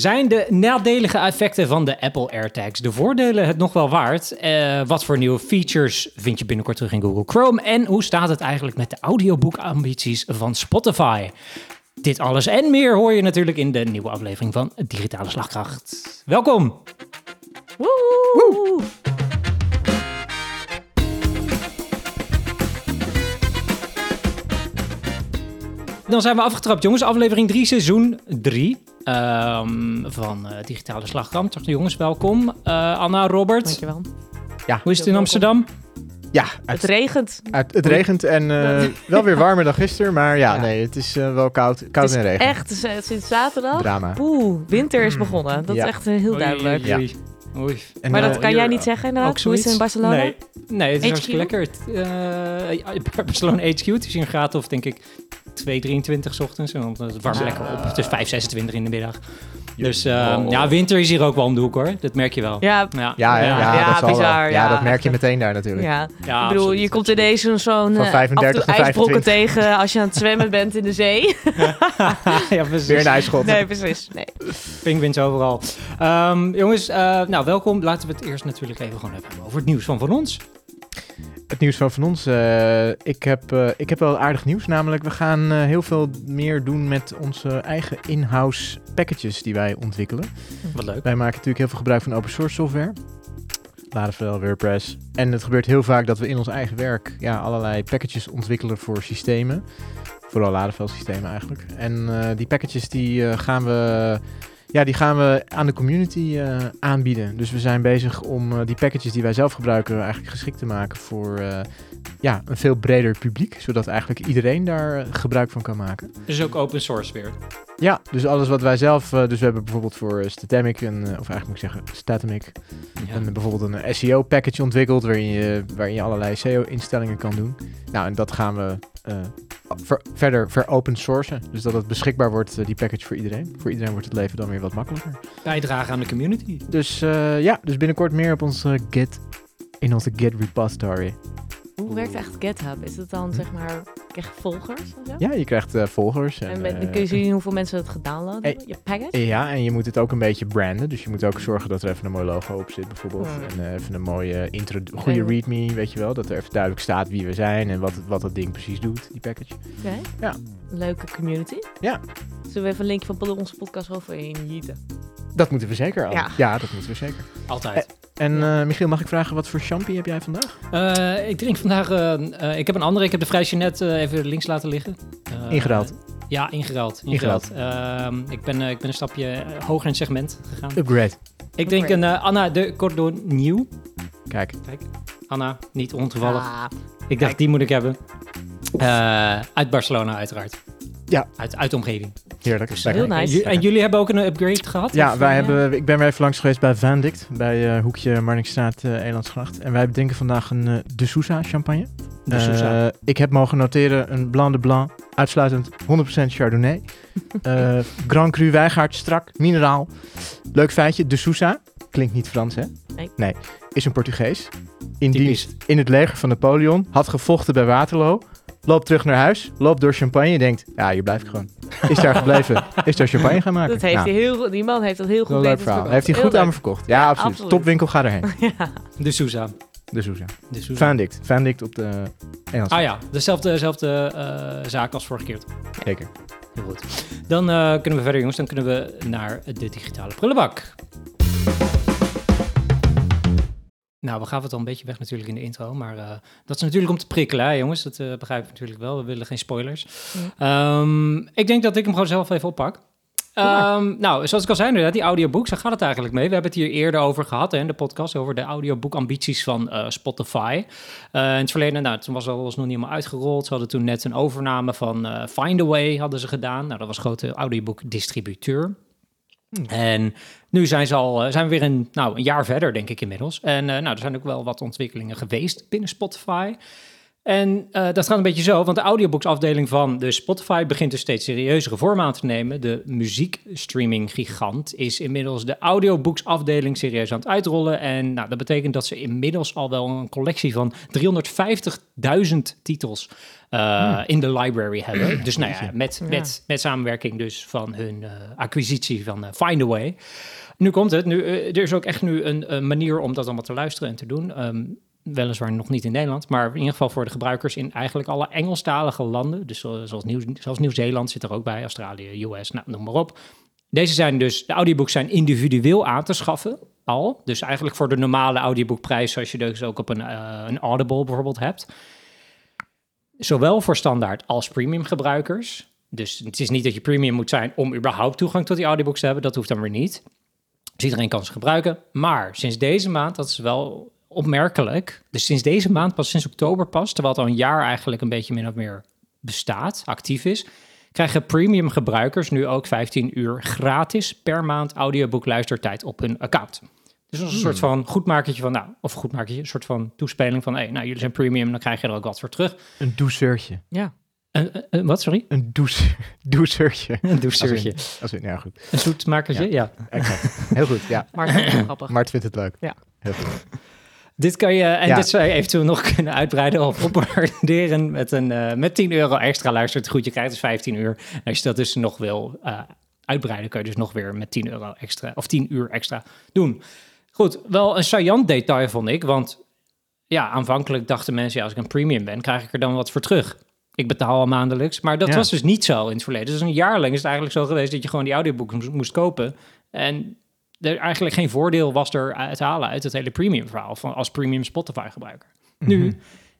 Zijn de nadelige effecten van de Apple AirTags de voordelen het nog wel waard? Eh, wat voor nieuwe features vind je binnenkort terug in Google Chrome? En hoe staat het eigenlijk met de audioboekambities van Spotify? Dit alles en meer hoor je natuurlijk in de nieuwe aflevering van Digitale Slagkracht. Welkom! Woe! Dan zijn we afgetrapt, jongens. Aflevering 3, seizoen 3 van eh, Digitale Slagkracht. Dag jongens, welkom. Eh, Anna, Robert, Dankjewel. hoe is het in Amsterdam? Ja, Het regent. uit- het regent en eh, wel weer warmer dan gisteren, maar ja, Ja. nee, het is wel koud, koud het en is regen. echt sinds zaterdag. Drama. Oeh, winter is begonnen. Dat Ja. is echt heel Oei, duidelijk. oei, oei. Oei. En, Maar dat kan jij niet zeggen inderdaad? Hoe is het in Barcelona? Nee, nee het is HQ? hartstikke lekker. Barcelona HQ, het is een graad of denk ik 2,23 's ochtends. En dan het warmt lekker op. Het is 5,26 in de middag. Dus Oh. eh, ja, winter is hier ook wel om de hoek hoor. Dat merk je wel. Ja, Ja, Ja, ja, ja, Ja, dat wel. bizar, Ja, ja. dat merk je meteen daar natuurlijk. ja. Ja, ik bedoel, absoluut, je komt ineens zo'n zo'n Van eh, 35 af en toe naar ijsbrokken 25. tegen als je aan het zwemmen bent in de zee. ja, precies. Weer een ijsschot. nee, precies. Nee. Pinguïns overal. Ehm, jongens, eh, nou welkom. Laten we het eerst natuurlijk even gewoon hebben over het nieuws van van ons. Het nieuws van van ons. eh, ik, heb, eh, ik heb wel aardig nieuws, namelijk we gaan eh, heel veel meer doen met onze eigen in-house packages die wij ontwikkelen. Wat leuk. Wij maken natuurlijk heel veel gebruik van open source software. Laravel, WordPress. En het gebeurt heel vaak dat we in ons eigen werk ja, allerlei packages ontwikkelen voor systemen. Vooral Laravel systemen eigenlijk. En die packages die, gaan we, ja, die gaan we aan de community eh, aanbieden. Dus we zijn bezig om eh, die packages die wij zelf gebruiken eigenlijk geschikt te maken voor eh, ja, een veel breder publiek. Zodat eigenlijk iedereen daar gebruik van kan maken. Dus ook open source weer. Ja, dus alles wat wij zelf... dus we hebben bijvoorbeeld voor Statamic, een, of eigenlijk moet ik zeggen Statamic... Ja. een, bijvoorbeeld een SEO-package ontwikkeld waarin je, waarin je allerlei SEO-instellingen kan doen. Nou, en dat gaan we ver- verder veropen sourcen. Dus dat het beschikbaar wordt, eh, die package voor iedereen. Voor iedereen wordt het leven dan weer wat makkelijker. Bijdragen aan de community. Dus eh, ja, dus binnenkort meer op onze Git, in onze Git repository. Hoe werkt echt GitHub? Is het dan zeg maar, krijg je volgers? of zo? Ja, je krijgt eh, volgers. En En, met- eh, kun je zien hoeveel mensen het gedownload Hey. hebben? Je package? Ja, en je moet het ook een beetje branden. Dus je moet ook zorgen dat er even een mooi logo op zit, bijvoorbeeld. Hmm. En eh, even een mooie intro, goede readme, weet je wel. Dat er even duidelijk staat wie we zijn en wat, wat dat ding precies doet, die package. Oké. Ja. Leuke community. Ja. Zullen we even een linkje van onze podcast overheen jieten? Dat moeten we zeker al. Ja. Ja, dat moeten we zeker. Altijd. En eh, Michiel, mag ik vragen wat voor champie heb jij vandaag? Eh, ik drink vandaag. eh, ik heb een andere. Ik heb de Vrijsje net even links laten liggen. Ingeruild. Ja, ingeruild. ingeruild. Ehm, ik, ben, ik ben een stapje hoger in het segment gegaan. Upgrade. Ik drink een Anna de Cordon Nieuw. Kijk, Kijk, Anna, niet ontoevallig. Ah, ik dacht, die moet ik hebben. Eh, uit Barcelona, uiteraard. Ja. Uit, uit de omgeving. heerlijk. Dus, heel nice. En, ju- en jullie hebben ook een upgrade gehad? Ja, Of, wij eh, hebben, ik ben weer even langs geweest bij Vandict, bij eh, Hoekje Marnixstraat, eh Elandsgracht. En wij drinken vandaag een eh, De Sousa champagne. De Sousa. Eh, ik heb mogen noteren een Blanc de Blanc, uitsluitend 100% Chardonnay. Eh, Grand Cru Wijngaard, strak, mineraal. Leuk feitje, De Sousa, klinkt niet Frans hè? Nee. is een Portugees. In Typisch. dienst in het leger van Napoleon, had gevochten bij Waterloo. Loopt terug naar huis, loopt door champagne en denkt, ja, hier blijf ik gewoon. Is daar gebleven, is daar champagne gaan maken. dat heeft Nou, hij heel, goed- die man heeft dat heel goed Heel leuk verhaal. Heeft hij goed Heel aan me verkocht. Ja, Ja, absoluut. absoluut. Topwinkel, ga erheen. Ja. De Sousa. De Sousa. De Sousa. Vandict. Vandict op de Engels. Ah ja, dezelfde, dezelfde eh, zaak als vorige keer. Zeker. Heel goed. Dan eh, kunnen we verder, jongens. Dan kunnen we naar de digitale prullenbak. Nou, we gaven het al een beetje weg natuurlijk in de intro, maar eh, dat is natuurlijk om te prikkelen, hè, jongens. Dat eh, begrijp ik natuurlijk wel. We willen geen spoilers. Ehm, ik denk dat ik hem gewoon zelf even oppak. Ehm, nou, zoals ik al zei, inderdaad, die audiobooks, daar gaat het eigenlijk mee. We hebben het hier eerder over gehad hè, in de podcast, over de audioboekambities van eh, Spotify. In het verleden, nou, toen was alles nog niet helemaal uitgerold. Ze hadden toen net een overname van eh Findaway hadden ze gedaan. Nou, dat was een grote audioboek-distributeur. Hmm. En nu zijn, ze al, eh, zijn we weer een, nou, een jaar verder, denk ik inmiddels. En eh, nou, er zijn ook wel wat ontwikkelingen geweest binnen Spotify. En eh, dat gaat een beetje zo, want de audiobooksafdeling van de Spotify begint dus steeds serieuzere vorm aan te nemen. De muziekstreaming gigant is inmiddels de audiobooksafdeling serieus aan het uitrollen. En nou, dat betekent dat ze inmiddels al wel een collectie van 350.000 titels uh, in de library hebben. Dus nou ja, met, met, met samenwerking dus van hun eh, acquisitie van eh, Findaway. Nu komt het. Nu, eh, er is ook echt nu een, een manier om dat allemaal te luisteren en te doen. Ehm, weliswaar nog niet in Nederland, maar in ieder geval voor de gebruikers in eigenlijk alle Engelstalige landen. Dus zo- zoals, Nieuw, zoals Nieuw-Zeeland zit er ook bij, Australië, US, nou, noem maar op. Deze zijn dus, de audiobooks zijn individueel aan te schaffen al. Dus eigenlijk voor de normale audioboekprijs, zoals je dus ook op een, eh, een Audible bijvoorbeeld hebt. Zowel voor standaard als premium gebruikers. Dus het is niet dat je premium moet zijn om überhaupt toegang tot die audiobooks te hebben. Dat hoeft dan weer niet. Dus iedereen kan ze gebruiken. Maar sinds deze maand, dat is wel opmerkelijk. Dus sinds deze maand, pas sinds oktober pas, terwijl het al een jaar eigenlijk een beetje min of meer bestaat, actief is, krijgen premium gebruikers nu ook 15 uur gratis per maand audioboek luistertijd op hun account. Dus is een soort van goedmakertje van, nou, of goedmakertje, een soort van toespeling van, hé, nou, jullie zijn premium, dan krijg je er ook wat voor terug. Een douceurtje. Ja. Een- een- een- wat, sorry? Een douce, douceurtje. Een douceurtje. Als in, ja, goed. Een zoetmakertje, ja. Exact. Heel goed, ja. Maar het is wel grappig. Mart vindt het leuk. Ja. Heel goed. Dit kan je, en Ja. dit zou je eventueel nog kunnen uitbreiden of opwaarderen met, een, eh, met 10 euro extra luistert goed. Je krijgt dus 15 uur. En als je dat dus nog wil eh, uitbreiden, kan je dus nog weer met 10 euro extra of 10 uur extra doen. Goed, wel een saillant detail vond ik, want ja, aanvankelijk dachten mensen, ja, als ik een premium ben, krijg ik er dan wat voor terug. Ik betaal al maandelijks, maar dat Ja. was dus niet zo in het verleden. Dus een jaar lang is het eigenlijk zo geweest dat je gewoon die audioboek moest, moest kopen. En er eigenlijk geen voordeel was er uit te halen uit het hele premium verhaal van als premium Spotify gebruiker. Mhm. Nu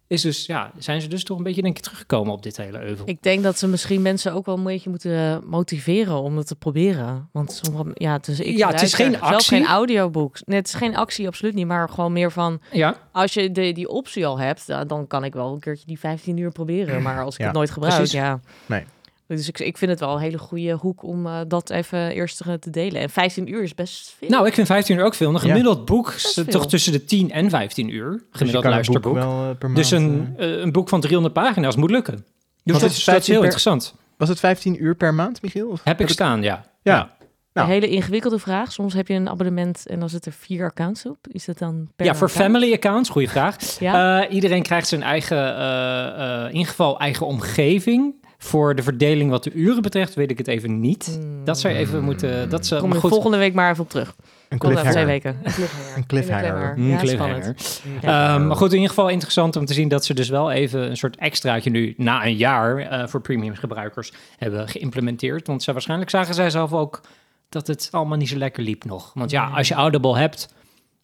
is dus, ja, zijn ze dus toch een beetje denk ik teruggekomen op dit hele euvel. Ik denk dat ze misschien mensen ook wel een beetje moeten motiveren om het te proberen. Want sommige, ja, dus ik Ja, het is geen zelf actie. geen audioboek. Nee, het is geen actie, absoluut niet. Maar gewoon meer van, ja, als je de, die optie al hebt, dan- dan kan ik wel een keertje die 15 uur proberen. Maar als ik Ja, het nooit gebruik, precies. ja. Nee. Dus ik, ik vind het wel een hele goede hoek om eh, dat even eerst te te delen. En 15 uur is best veel. nou, ik vind 15 uur ook veel. Een Ja. gemiddeld boek is zit toch tussen de 10 en 15 uur. Dus Gemiddeld boek luisterboek. wel eh, per Dus een, eh, eh, een boek van 300 pagina's moet lukken. Dus dat, is, is dat is 15 heel per- interessant. Was het 15 uur per maand, Michiel? Of Heb ik het- staan, ja. Ja. Nou. Een hele ingewikkelde vraag. Soms heb je een abonnement en dan zitten er vier accounts op. Is dat dan per Ja, voor account? family accounts, goede vraag. Ja? Eh, iedereen krijgt zijn eigen, eh, eh, in ieder geval eigen omgeving. Voor de verdeling wat de uren betreft, weet ik het even niet. Hmm. Dat zou je even moeten. Dat ze, Kom goed. volgende week maar even op terug. Een over twee cliffhanger. weken. Een cliffhanger. Een cliffhanger. Ja, cliffhanger. Ehm, maar goed, in ieder geval interessant om te zien dat ze dus wel even een soort extraatje nu na een jaar eh, voor premium gebruikers hebben geïmplementeerd. Want ze, waarschijnlijk zagen zij zelf ook dat het allemaal niet zo lekker liep nog. Want ja, als je Audible hebt,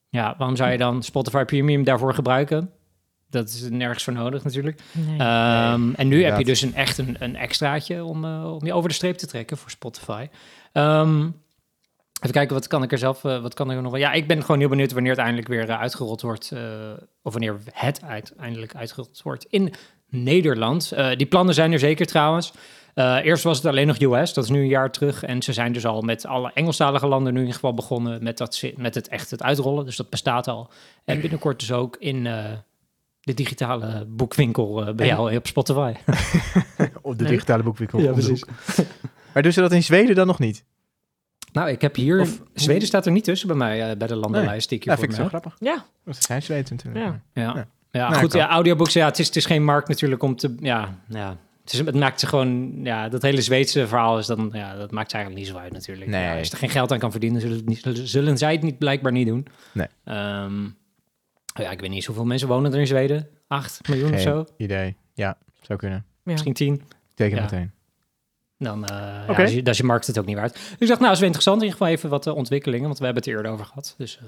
ja, waarom zou je dan Spotify Premium daarvoor gebruiken? Dat is nergens voor nodig natuurlijk. Nee. Ehm, en nu heb je dus een, echt een, een extraatje om, eh, om je over de streep te trekken voor Spotify. Ehm, even kijken, wat kan ik er zelf, eh, wat kan ik er nog wel... Ja, ik ben gewoon heel benieuwd wanneer het eindelijk weer eh, uitgerold wordt. eh, of wanneer het uiteindelijk uitgerold wordt in Nederland. Eh, die plannen zijn er zeker trouwens. Eh, eerst was het alleen nog US, dat is nu een jaar terug. En ze zijn dus al met alle Engelstalige landen nu in ieder geval begonnen met, dat, met het echt het uitrollen. Dus dat bestaat al. En binnenkort dus ook in eh, de digitale boekwinkel eh, bij En- jou op Spotify. Op de digitale boekwinkel. Ja, precies. Maar doen ze dat in Zweden dan nog niet? Nou, ik heb hier... Of- Zweden staat er niet tussen bij mij, eh, bij de landenlijst die ik hier Ja, voor vind ik zo grappig. Ja, Want ze zijn Zweden natuurlijk. Ja. Ja, Ja. ja. Nou, goed, ja, audiobooks, ja, het is, het is geen markt natuurlijk om te... Ja, ja. Het, is, het maakt ze gewoon... Ja, dat hele Zweedse verhaal is dan... Ja, dat maakt ze eigenlijk niet zo uit natuurlijk. Nee. Ja, als je er geen geld aan kan verdienen, zullen, het niet, zullen, zullen zij het niet, blijkbaar niet doen. Nee. Ehm, ja, ik weet niet hoeveel mensen wonen er in Zweden. Acht miljoen of zo? idee. Ja, zou kunnen. ja. Misschien tien? Ik teken Ja. meteen. Dan eh ja, Oké. dat is je- dat is je markt het ook niet waard. Dus ik dacht, nou, is wel interessant. In ieder geval even wat eh, ontwikkelingen, want we hebben het er eerder over gehad. Dus, eh,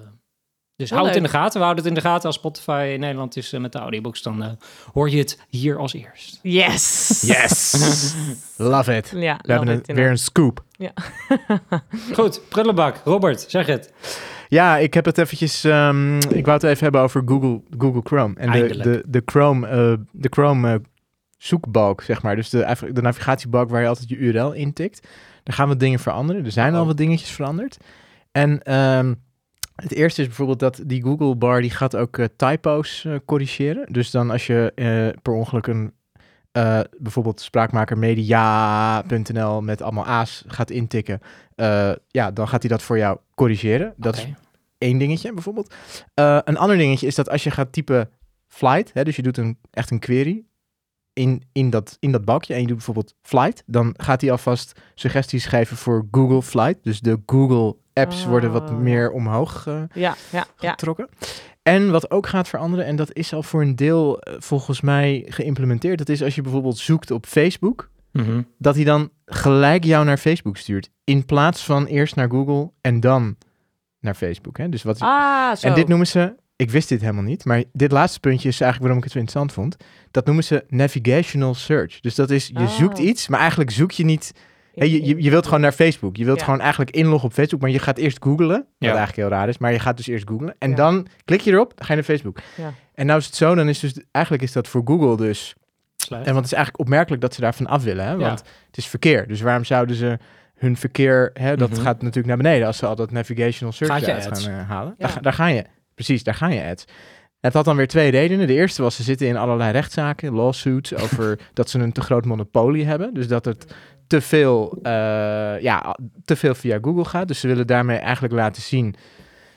dus Wel hou het in de gaten. We houden het in de gaten als Spotify in Nederland is eh, met de audiobooks. Dan eh, hoor je het hier als eerst. Yes! Yes! Love it. Ja, We hebben een, weer een scoop. Goed, prullenbak. Robert, zeg het. Ja, ik heb het eventjes... ehm, ik wou het even hebben over Google, Google Chrome. En de, de, de Chrome, eh, de Chrome zoekbalk, zeg maar. Dus de, de navigatiebalk waar je altijd je URL intikt. Daar gaan wat dingen veranderen. Er zijn al Oh. wat dingetjes veranderd. En ehm, Het eerste is bijvoorbeeld dat die Google bar die gaat ook eh, typo's eh, corrigeren. Dus dan als je eh, per ongeluk een bijvoorbeeld spraakmaker media.nl met allemaal A's gaat intikken, ja, dan gaat hij dat voor jou corrigeren. Dat is één dingetje bijvoorbeeld. Een ander dingetje is dat als je gaat typen flight, hè, dus je doet een, echt een query in, in, dat, in dat balkje en je doet bijvoorbeeld flight, dan gaat hij alvast suggesties geven voor Google Flight. Dus de Google apps worden wat meer omhoog eh, Ja, ja, ja. getrokken. En wat ook gaat veranderen, en dat is al voor een deel eh, volgens mij geïmplementeerd, dat is als je bijvoorbeeld zoekt op Facebook, Mhm. dat hij dan gelijk jou naar Facebook stuurt. In plaats van eerst naar Google en dan naar Facebook. Hè? Dus wat, Ah, zo. en dit noemen ze, ik wist dit helemaal niet, maar dit laatste puntje is eigenlijk waarom ik het zo interessant vond. Dat noemen ze navigational search. Dus dat is, je Oh. zoekt iets, maar eigenlijk zoek je niet, hè, je, je, je wilt gewoon naar Facebook. Je wilt Ja. gewoon eigenlijk inloggen op Facebook, maar je gaat eerst googlen, wat Ja. eigenlijk heel raar is, maar je gaat dus eerst googlen. En Ja. dan klik je erop, dan ga je naar Facebook. Ja. En nou is het zo, dan is dus, eigenlijk is dat voor Google dus Slecht. en want het is eigenlijk opmerkelijk dat ze daarvan af willen. Hè? Ja. Want het is verkeer. Dus waarom zouden ze hun verkeer... Hè, dat Mhm. gaat natuurlijk naar beneden als ze al dat navigational search uit gaan eh, halen. Ja. Daar, ga- daar ga je. Precies, daar ga je ads. Het had dan weer twee redenen. De eerste was, ze zitten in allerlei rechtszaken, lawsuits, over dat ze een te groot monopolie hebben. Dus dat het te veel, eh, ja, te veel via Google gaat. Dus ze willen daarmee eigenlijk laten zien,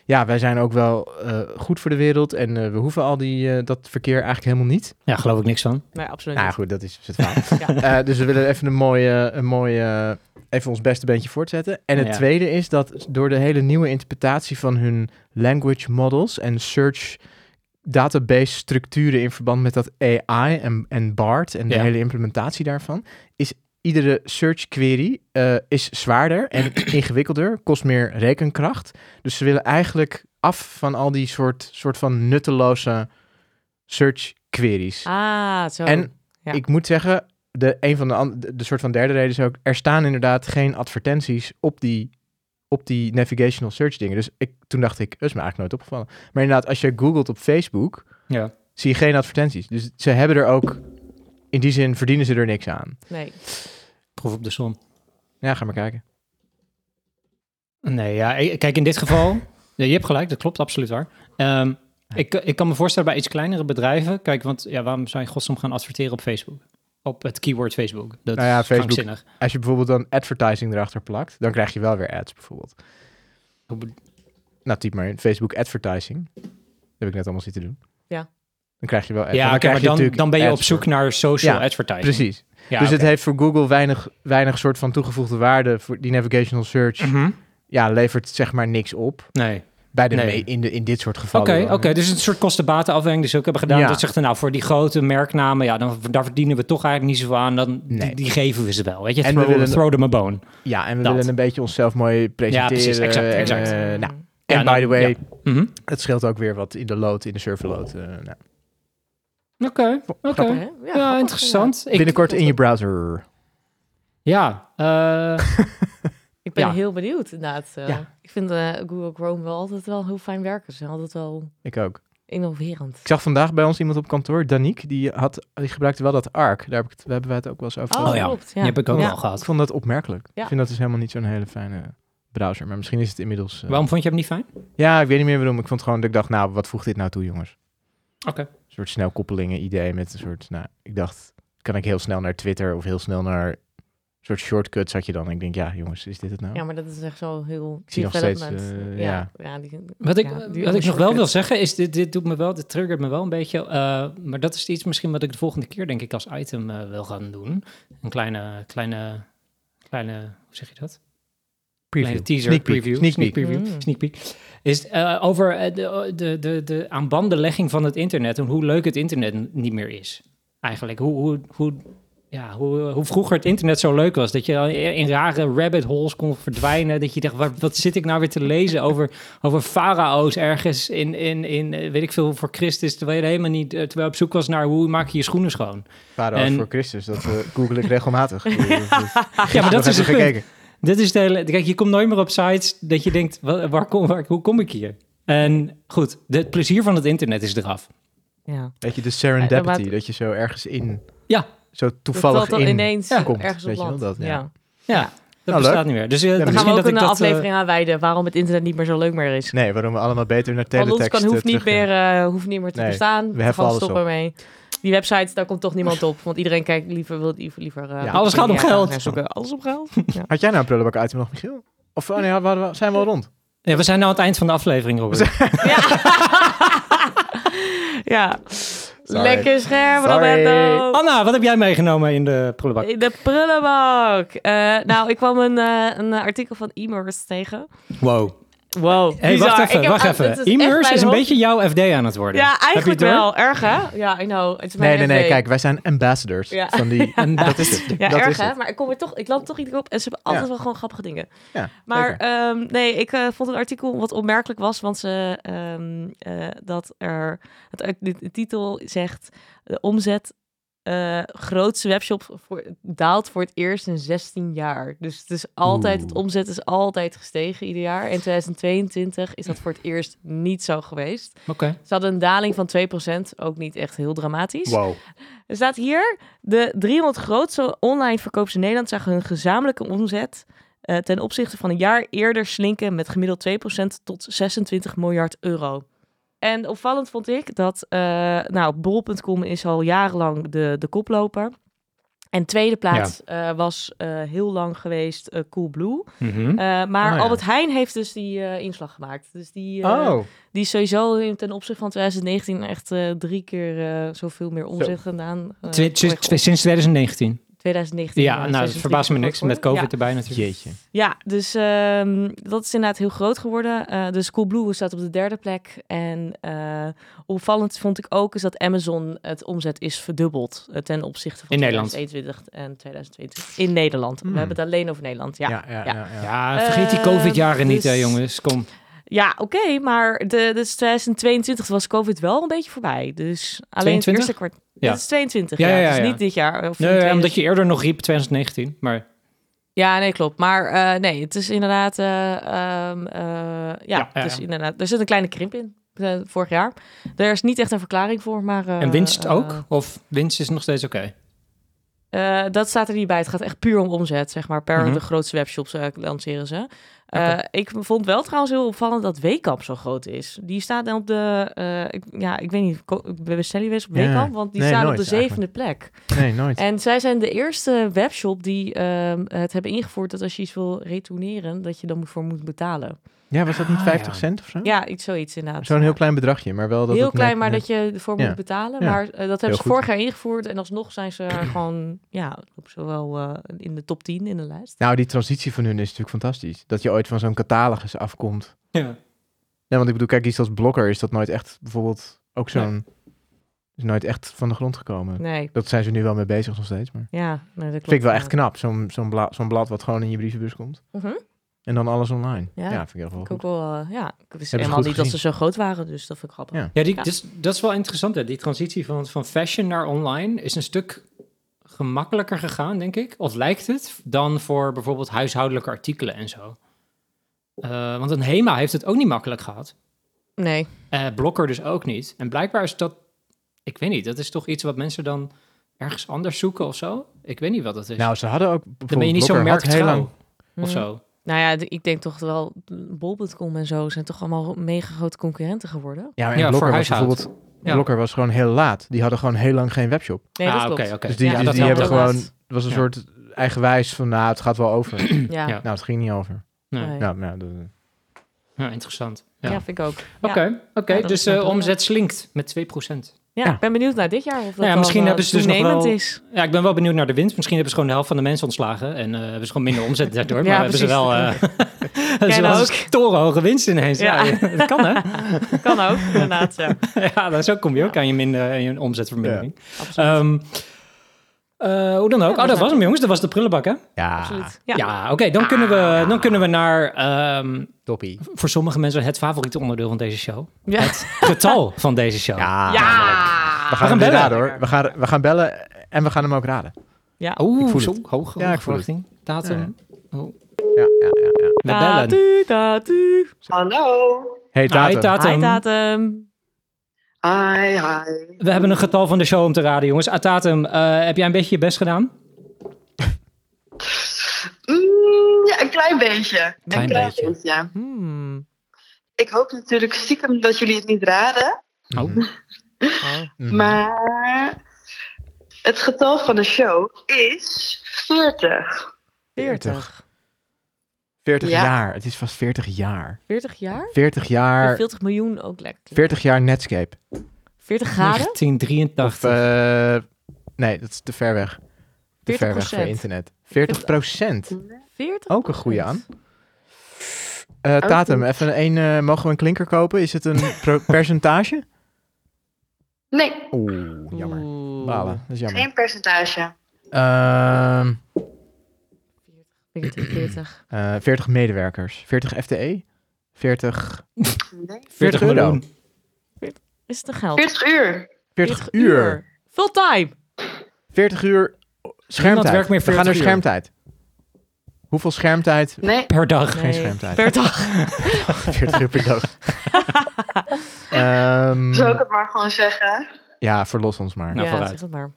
ja, wij zijn ook wel eh, goed voor de wereld en eh, we hoeven al die, eh, dat verkeer eigenlijk helemaal niet. Ja, geloof ik niks van. Nee, absoluut Nou niet. goed, dat is het verhaal. Ja. Eh, dus we willen even een mooie, een mooie, even ons beste beentje voortzetten. En het Ja. tweede is dat door de hele nieuwe interpretatie van hun language models en search database structuren in verband met dat AI en, en BART en de Ja. hele implementatie daarvan, is iedere search query eh, is zwaarder en ingewikkelder, kost meer rekenkracht. Dus ze willen eigenlijk af van al die soort, soort van nutteloze search queries. Ah, zo. En Ja. ik moet zeggen, de, een van de, de, de soort van derde reden is ook, er staan inderdaad geen advertenties op die, op die navigational search dingen. Dus ik, toen dacht ik, dat is me eigenlijk nooit opgevallen. Maar inderdaad, als je googelt op Facebook, Ja. zie je geen advertenties. Dus ze hebben er ook, in die zin verdienen ze er niks aan. Nee. Proef op de som. Ja, ga maar kijken. Nee, ja, kijk, in dit geval, ja, je hebt gelijk, dat klopt, absoluut waar. Ehm, ik, ik kan me voorstellen bij iets kleinere bedrijven, kijk, want ja, waarom zou je in godsnaam gaan adverteren op Facebook? Op het keyword Facebook. Dat Nou ja, is Facebook- krankzinnig. Als je bijvoorbeeld dan advertising erachter plakt, dan krijg je wel weer ads bijvoorbeeld. Hoe be- Nou, typ maar in Facebook advertising. Dat heb ik net allemaal zitten doen. Ja. Dan krijg je wel ads. Ja, dan, krijg je dan, natuurlijk dan ben je op zoek voor- naar social Ja, advertising. Precies. Ja, dus het heeft voor Google weinig, weinig soort van toegevoegde waarde voor die navigational search. Mhm. Ja, levert zeg maar niks op. Nee. Bij de Nee. in, de, in dit soort Oké, gevallen. oké. dus een soort kostenbatenafweging die ze ook hebben gedaan. Ja. Dat zegt er nou, voor die grote merknamen, ja, dan, daar verdienen we toch eigenlijk niet zoveel aan. Dan, Nee. die, die geven we ze wel, weet je. En we Throw, willen- throw them a bone. Ja, en we Dat. willen een beetje onszelf mooi presenteren. precies, exact, en, exact. eh, nou, en Ja, by the way, ja. Mhm. het scheelt ook weer wat in de load, in de serverload. eh, nou. Oké, oké. Ja, grappig, interessant. Ik, Binnenkort in je browser. ja, eh, Ik ben Ja. heel benieuwd inderdaad. eh. Ja. Ik vind eh, Google Chrome wel altijd wel heel fijn werken. Ze zijn altijd wel Ik ook. innoverend. Ik zag vandaag bij ons iemand op kantoor, Danique, die, had, die gebruikte wel dat ARC. Daar, heb ik het, daar hebben wij het ook wel eens over Oh, gehad. ja. klopt. Ja. die heb ik ook ja. al Ik gehad. vond dat opmerkelijk. Ja. Ik vind dat dus helemaal niet zo'n hele fijne browser. Maar misschien is het inmiddels... eh, Waarom vond je hem niet fijn? Ja, ik weet niet meer waarom. Ik vond gewoon dat ik dacht, nou, wat voegt dit nou toe, jongens? Oké. Een soort snelkoppelingen idee met een soort, nou, ik dacht, kan ik heel snel naar Twitter of heel snel naar soort shortcuts had je dan. Ik denk, ja, jongens, is dit het nou? Ja, maar dat is echt zo heel Ik zie nog steeds, development. eh, ja. ja. ja. die, Wat ik, ja, die wat ik nog wel wil zeggen is, dit, dit doet me wel, dit triggert me wel een beetje. eh, maar dat is iets misschien wat ik de volgende keer denk ik als item eh, wil gaan doen. Een kleine, kleine, kleine, hoe zeg je dat? Preview. Kleine teaser, Sneak peek. preview, Sneak sneak, peek. preview, Mm. sneak peek. Is over de, de, de, de aanbandenlegging van het internet en hoe leuk het internet niet meer is. Eigenlijk, hoe, hoe, hoe, ja, hoe, hoe vroeger het internet zo leuk was. Dat je in rare rabbit holes kon verdwijnen. Dat je dacht, wat, wat zit ik nou weer te lezen over, over farao's ergens in, in, in, eh, weet ik veel, voor Christus. Terwijl je er helemaal niet, eh, terwijl je op zoek was naar hoe maak je je schoenen schoon. Pharao's En- voor Christus, dat eh, google ik regelmatig. Ja, maar dat is het punt. gekeken. Dit is de hele, kijk, je komt nooit meer op sites dat je denkt, waar, waar kom, waar, hoe kom ik hier? En goed, de- het plezier van het internet is eraf. Ja. Weet je, de serendipity, dat je zo ergens in, Ja. Zo Dat toevallig dat dan in ineens komt. ergens op weet je wel, dat, ja. ja. Ja. Nou, bestaat niet meer. Dus uh, Dan gaan we ook dat ik een dat... eh, aflevering aanwijden waarom het internet niet meer zo leuk meer is. Nee, waarom we allemaal beter naar Want ons teletext kan hoeft eh, niet, terug- meer, eh, hoeft niet meer te Nee, bestaan. we Gewoon alles stoppen op. mee. Die websites, daar komt toch niemand op. Want iedereen kijkt liever, wil liever... liever eh, Ja, alles gaat om ja, geld. zoeken. Alles om geld. Ja. Had jij nou een prullenbak item nog, Michiel? Of oh nee, we- zijn we al rond? Ja, we zijn nu aan het eind van de aflevering, Robert. ja. ja. Sorry. Lekker scherm, Sorry. Roberto. Anna, wat heb jij meegenomen in de prullenbak? In de prullenbak. Eh, nou, ik kwam een, eh, een artikel van e-merse tegen. Wow. Wow. Hey, bizar. wacht Ik even, wacht even. dit is een hoofd- beetje jouw FD aan het worden. Ja, eigenlijk wel. Erg, hè? Ja, I know. Het is Nee, mijn nee, nee. Kijk, wij zijn ambassadors Ja. van die... En dat is het. Ja, dat erg is hè? Maar ik kom er toch, ik land toch iets op en ze hebben altijd Ja. wel gewoon grappige dingen. Ja, Maar ehm, nee, ik eh, vond het artikel wat opmerkelijk was, want ze ehm, eh, dat er het, de, de titel zegt de omzet eh, grootste webshop voor, daalt voor het eerst in 16 jaar. Dus het is altijd, het omzet is altijd gestegen ieder jaar. In 2022 is dat voor het eerst niet zo geweest. Oké. Ze hadden een daling van 2%, ook niet echt heel dramatisch. Wow. Er staat hier, de 300 grootste online verkoopers in Nederland zagen hun gezamenlijke omzet eh, ten opzichte van een jaar eerder slinken met gemiddeld 2% tot 26 miljard euro. En opvallend vond ik dat, eh, nou, bol.com is al jarenlang de, de koploper. En tweede plaats eh, was eh, heel lang geweest eh, Coolblue. Mhm. Maar Oh, ja. Albert Heijn heeft dus die inslag gemaakt. Dus die, Oh, die is sowieso in- ten opzichte van 2019 echt drie keer zoveel meer omzet gedaan. Sinds 2019. 2019. Ja, nou, dat 26 verbaast me niks. Met. COVID erbij natuurlijk. jeetje. Ja, ja dus ehm, dat is inderdaad heel groot geworden. Eh dus Coolblue staat op de derde plek. En eh, opvallend vond ik ook is dat Amazon het omzet is verdubbeld eh, ten opzichte van In Nederland. 2021 en 2022. In Nederland. Hmm. We hebben het alleen over Nederland. Ja, Ja, ja, ja. ja, Ja, vergeet die Eh, COVID-jaren niet, hè, dus- jongens. Kom. Ja, oké, maar de, dus 2022 was COVID wel een beetje voorbij. Dus alleen 22? het eerste kwart. Ja. Het is 22, Ja, ja. ja, ja, Dus niet dit jaar. Of Nee, omdat 2000 je eerder nog riep 2019. Maar Ja, nee, klopt. Maar eh, nee, het is inderdaad... eh, ehm, eh, ja, ja, het is ja. inderdaad... Er zit een kleine krimp in. vorig jaar. Er is niet echt een verklaring voor, maar... en winst ook? Of winst is nog steeds oké? dat staat er niet bij. Het gaat echt puur om omzet, zeg maar. Per Mhm. de grootste webshops eh, lanceren ze. Eh. Ik vond wel trouwens heel opvallend dat Wekamp zo groot is. Die staat dan op de... eh, ik, ja, ik weet niet. ko- We bestellen je eens op Ja. Wekamp, want die Nee, staan nooit op de zevende plek. Nee, nooit. En zij zijn de eerste webshop die ehm, het hebben ingevoerd dat als je iets wil retourneren, dat je dan voor moet betalen. Ja, was dat niet Ah, 50 ja. cent of zo? Ja, iets zoiets inderdaad. Zo'n heel klein bedragje, maar wel dat Heel klein, net- maar net- dat je ervoor Ja. moet betalen. Ja. Maar eh, dat hebben ze goed. vorig jaar ingevoerd en alsnog zijn ze gewoon ja, op zowel eh, in de top 10 in de lijst. Nou, die transitie van hun is natuurlijk fantastisch. Dat je ooit van zo'n catalogus afkomt. Ja. Ja, want ik bedoel, kijk, iets als Blokker is dat nooit echt bijvoorbeeld ook zo'n... Is nooit echt van de grond gekomen. Nee, Dat zijn ze nu wel mee bezig nog steeds, maar... ja, nee, dat klopt. Vind ik wel echt knap, zo'n zo'n bla zo'n blad wat gewoon in je brievenbus komt. Mhm. En dan alles online. Ja. Ja, vind ik wel Ik ook wel, eh, ja, ik wist ze helemaal niet dat ze zo groot waren, dus dat vind ik grappig. Ja. Ja, die, Ja. Dus, dat is wel interessant. Hè? Die transitie van, van fashion naar online is een stuk gemakkelijker gegaan, denk ik. Of lijkt het, dan voor bijvoorbeeld huishoudelijke artikelen en zo. Eh, want een HEMA heeft het ook niet makkelijk gehad. Nee, Eh Blokker dus ook niet. En blijkbaar is dat, ik weet niet, dat is toch iets wat mensen dan ergens anders zoeken of zo? Ik weet niet wat dat is. Nou, ze hadden ook... dan ben je niet zo had heel merktrouw lang... Mhm. of zo. Nou ja, ik denk toch wel, bol.com en zo zijn toch allemaal mega grote concurrenten geworden. Ja, maar Ja, Blokker was bijvoorbeeld... Ja. Blokker was gewoon heel laat. Die hadden gewoon heel lang geen webshop. Nee, dat ah, klopt. oké, oké. Dus die, Ja, dus dat die hebben gewoon... Het was een Ja. soort eigenwijs van, nou, het gaat wel over. Ja, Ja. Nou, het ging niet over. Nee. Nee. Nou, nou, dat- Ja, interessant. ja. Ja. vind ik ook. Oké, oké. Ja, dus eh, plan. omzet slinkt met 2%. Ja, Ja. ik ben benieuwd naar dit jaar of dat ja, misschien eh, hebben ze dus nog wel- is. Ja, ik ben wel benieuwd naar de winst. Misschien hebben ze gewoon de helft van de mensen ontslagen. En eh, hebben ze gewoon minder omzet daardoor. Ja, maar hebben ze precies. wel, eh hebben ze wel ook. een torenhoge winst ineens. Ja. Ja. dat kan hè? Kan ook, inderdaad, ja. ja, dan zo kom je ook aan je, minder, je omzetvermindering. Absoluut. Ehm, eh, hoe dan ook. Ja, oh, we dat was hem jongens. Dat was de prullenbak hè? ja, Absoluut. Ja, Ja. oké. dan, kunnen we, dan kunnen we naar, ehm, toppie. voor sommige mensen, het favoriete onderdeel van deze show. Ja. Het getal van deze show. Ja. Ja. We gaan, weer bellen. raden hoor. We gaan, we gaan bellen en we gaan hem ook raden. Ja. Oeh, zo hoog, Ja, ik voel het. verwachting. Datum. Oh, Ja, ja, ja. ja. we bellen. Tatu, tatu. Hallo. Hey. Hi, Tatum. Hi, datum. Hi, hi. We hebben een getal van de show om te raden, jongens. Atatum, eh heb jij een beetje je best gedaan? Mm, ja, een klein beetje. Klein een beetje. Hmm. Ik hoop natuurlijk stiekem dat jullie het niet raden. Oh. Oh. Maar het getal van de show is 40. 40. 40 Ja. jaar. Het is vast 40 jaar. 40 jaar? 40 jaar, 40 miljoen ook lekker. 40 jaar Netscape. 40 graden? 1983. Of, eh, nee, dat is te ver weg. Te 40%. ver weg voor internet. 40 procent. 40? Ook een goede aan. Eh, Tatum, even een, eh, mogen we een klinker kopen? Is het een percentage? Nee, Oeh, jammer. Oeh. Balen, dat is jammer. geen percentage. Ehm, 40, 40. eh, 40 medewerkers. 40 FTE? 40, Nee. 40 euro. Is het een geld? 40 uur. 40 uur. Fulltime. 40 uur schermtijd. werkt meer We gaan 40 naar schermtijd. Hoeveel schermtijd? Nee, Per dag. Geen schermtijd. Per dag. 40 uur per dag. Ehm, zou ik het maar gewoon zeggen. ja, verlos ons maar. Nou, ja, vooruit. zeg het maar.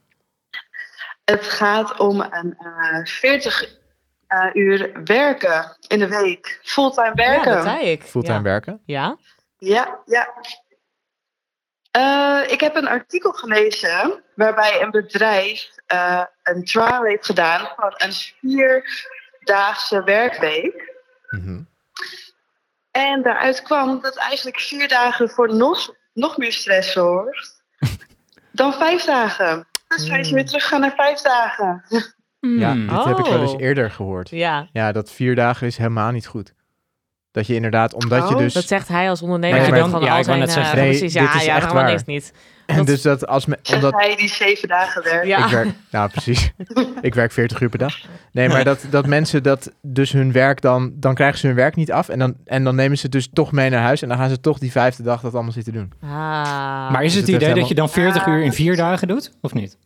Het gaat om een eh 40 eh, uur werken in de week. Fulltime Ja, werken. dat zei ik. Fulltime ja. werken. Ja? Ja, ja. Eh, ik heb een artikel gelezen waarbij een bedrijf eh, een trial heeft gedaan van een vierdaagse werkweek. Mhm. En daaruit kwam dat eigenlijk vier dagen voor nog, nog meer stress zorgt dan vijf dagen. Dus wij zijn weer teruggaan naar vijf dagen. Ja, Hmm. dit heb ik wel eens Oh. eerder gehoord. Ja. Ja, dat vier dagen is helemaal niet goed. Dat je inderdaad, omdat je Oh, dus... Dat zegt hij als ondernemer. Nee, maar- gewoon ja, al ik zijn, net eh, zeggen. Nee, precies, dit ja, is ja, echt waar. niks niet. en dat- dus dat als me, omdat hij die zeven dagen werkt. Ja. ik werk, nou precies, ik werk 40 uur per dag. Nee, maar dat, dat mensen dat dus hun werk dan, dan krijgen ze hun werk niet af en dan, en dan nemen ze het dus toch mee naar huis en dan gaan ze toch die vijfde dag dat allemaal zitten doen. Ah. Maar is Dus het het idee dat je dan 40 Ah, uur in vier dagen doet? Of niet?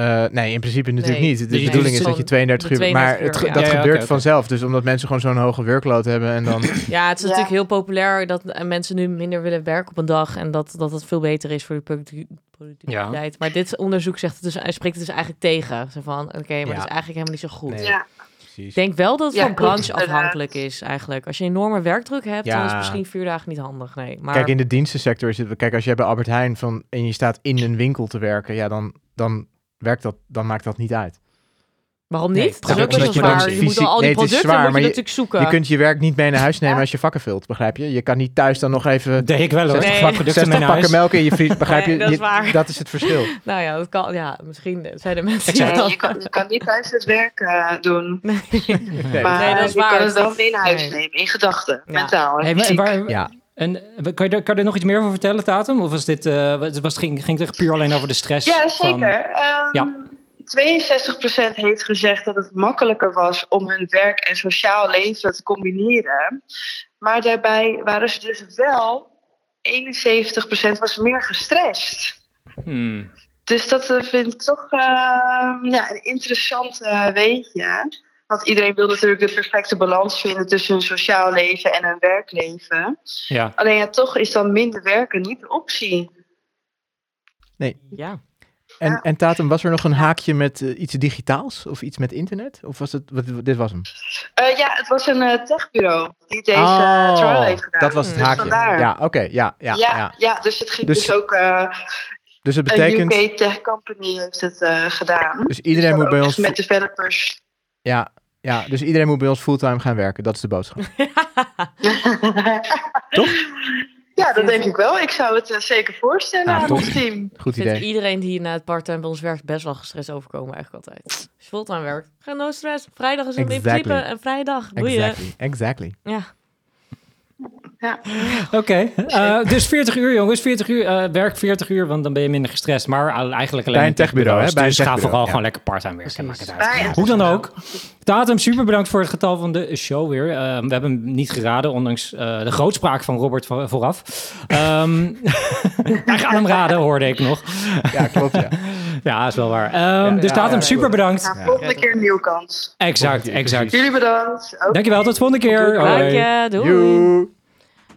Eh, nee, in principe natuurlijk Nee. niet. De Dus je bedoeling is dat je zo'n- 32 de uur... 32 maar het, uur, ja. dat Ja, ja, gebeurt vanzelf. Dus omdat mensen gewoon zo'n hoge workload hebben en dan... Ja, het is Ja. natuurlijk heel populair dat eh, mensen nu minder willen werken op een dag en dat, dat het veel beter is voor de producti- productiviteit. Maar dit onderzoek zegt het dus, hij spreekt het dus eigenlijk tegen. Zo van, oké, maar Ja. dat is eigenlijk helemaal niet zo goed. Nee. Ja. Precies. Ik denk wel dat het Ja, van branche afhankelijk is eigenlijk. Als je een enorme werkdruk hebt, dan is Ja. misschien vier dagen niet handig. Nee, maar Kijk, in de dienstensector is het... Kijk, als jij bij Albert Heijn van, en je staat in een winkel te werken, ja, dan, dan werkt dat, dan maakt dat niet uit. waarom niet? het het is ook best wel je. Je moet al die nee, producten zwaar, moet je je- natuurlijk zoeken. Je kunt je werk niet mee naar huis nemen als je vakken vult, begrijp je? Je kan niet thuis dan nog even Deed ik wel hoor. 60 Nee. Producten 60 mee naar pakken huis. melk in je vries, begrijp je? Dat is Je- waar. dat is het verschil. Nou ja, dat kan. Ja, misschien zijn er mensen Nee, dat... je, kan, je kan niet thuis het werk eh, doen. Nee. Nee. Maar Nee, dat is je waar. kan het wel mee naar huis Nee. nemen. In gedachten. Ja. Mentaal. en Hey, maar- fysiek. waar- Ja. En eh, kan je, daar- kan je er nog iets meer over vertellen, Tatum? Of was dit, eh, was, was, ging, ging het echt puur alleen over de stress? Ja, van- zeker. Ehm, Ja. 62% heeft gezegd dat het makkelijker was om hun werk en sociaal leven te combineren. Maar daarbij waren ze dus wel, 71% was meer gestrest. Hmm. Dus dat eh, vind ik toch eh, ja, een interessant weetje. Want iedereen wil natuurlijk de perfecte balans vinden tussen hun sociaal leven en hun werkleven. Ja. Alleen ja, toch is dan minder werken niet de optie. Ja. En, Ja. en Tatum, was er nog een haakje met eh, iets digitaals of iets met internet? Of was het, wat, dit was hem? Eh, ja, het was een eh, techbureau die deze Oh, trial heeft gedaan. dat was het Dus haakje. vandaar. Ja, oké, ja, ja, Ja, ja, ja. dus het ging Dus- dus, ook... eh, Dus het een betekent, UK tech company heeft het eh, gedaan. dus iedereen Dus moet bij ons, Met developers. ja, ja, dus iedereen moet bij ons fulltime gaan werken. Dat is de boodschap. Toch? Ja, dat denk ik wel. Ik zou het eh, zeker voorstellen aan toch. ons team. Goed Ik vind idee. iedereen die na het parttime bij ons werkt best wel gestrest overkomen eigenlijk altijd. Als je fulltime werkt, ga no stress. Vrijdag is een in Exactly. principe en vrijdag. Boeien. Exactly, exactly. Ja. Oké, eh, dus 40 uur jongens, 40 uur, eh, werk 40 uur, want dan ben je minder gestrest. Maar eigenlijk alleen Bij een techbureau, hè? Bij een Dus ga vooral ja. gewoon lekker part-time werken, het uit. Ja. Hoe dan ook. Tatum, super bedankt voor het getal van de show weer. Eh, we hebben hem niet geraden, ondanks eh, de grootspraak van Robert vo- vooraf. Ehm hij gaat hem raden, hoorde ik nog. Ja, klopt, ja. Ja, is wel waar. Ehm, dus ja, super bedankt. Volgende keer een nieuwe kans. Exact, exact. Jullie bedankt. Dankjewel, tot de volgende keer. Dank je. Doei.